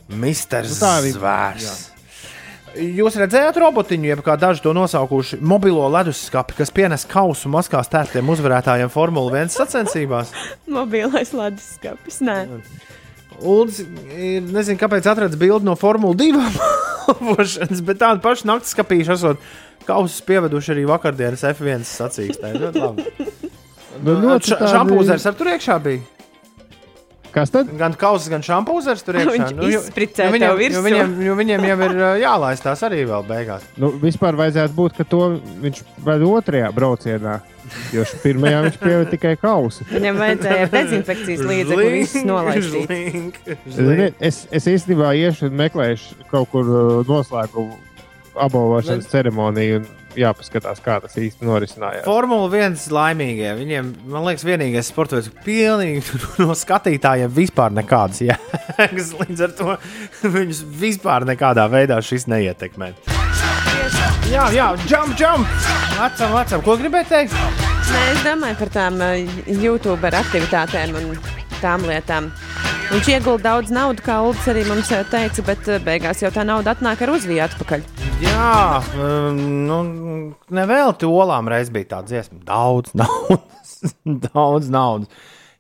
Mr. Nu, Zvērs. Jūs redzējāt robotiņu, jeb kā daži to nosaukuši, mobilo leduskapi, kas pienes kausu maskās tērptiem uzvarētājiem Formule 1 sacensībās? Mobilais leduskapis. Nē, Uldis ir, nezinu, kāpēc atradis bildi no Formule 2 apvošanas, bet tādu pašu naktas skapīšu esot kausus pieveduši arī vakardienas F1 sacīkstē. Ļoti labi. Nu, tādi- Šampūzers ar tur iekšā bija. Kas tad? Gan kausas, gan šampūzers tur iekšā. Viņš jo- izspricē jo viņiem, jo viņiem, jo viņiem jau ir jālaistās arī vēl beigās. Nu, vispār vajadzētu būt, ka to viņš ved otrajā braucienā. Jo pirmajā viņš pieveda tikai kausu. viņam vajadzēja dezinfekcijas līdzekli nolaist. Zini, Es, es īstenībā iešu un meklēšu kaut kur noslēgumu apbalvošanas ceremoniju un jāpaskatās, kā tas īsti norisinājās. Formula 1 laimīgie. Viņiem, man liekas, vienīgais sports veids, kas pilnīgi no skatītājiem vispār nekādas jēgas. Līdz ar to viņus vispār nekādā veidā šis neietekmē. Jā, jā, jump, jump! Vecam, vecam, ko gribēji teikt? Nē, es domāju par tām uh, YouTube aktivitātēm un tām lietām. Viņš iegulda daudz naudas, kā Ulas arī mums uh, teica, bet uh, beigās jau tā nauda atnāk ar uzviju atpakaļ. Jā, um, nu, nevelti olām reiz bija tā dziesma. Daudz naudas, daudz naudas.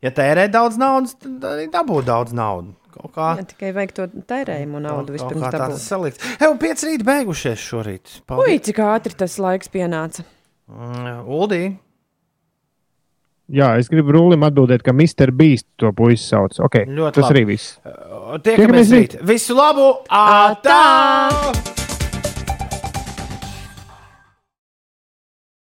Ja tērē daudz naudas, tad arī dabū daudz naudas. Kaut kā Jā, tikai vajag to tērējumu naudu kaut vispirms kā tā tas dabūt. salikts. Jau pieci rīti beigušies šorīt. Ui, cik ātri tas laiks pienāca. Mm, Uldī. Jā, es gribu Rūlim atbildēt, ka Mr. Beast to puisi sauc. Okay, Ļoti tas labi. arī viss. Tiekamies rīt. Visu labu! Ātā!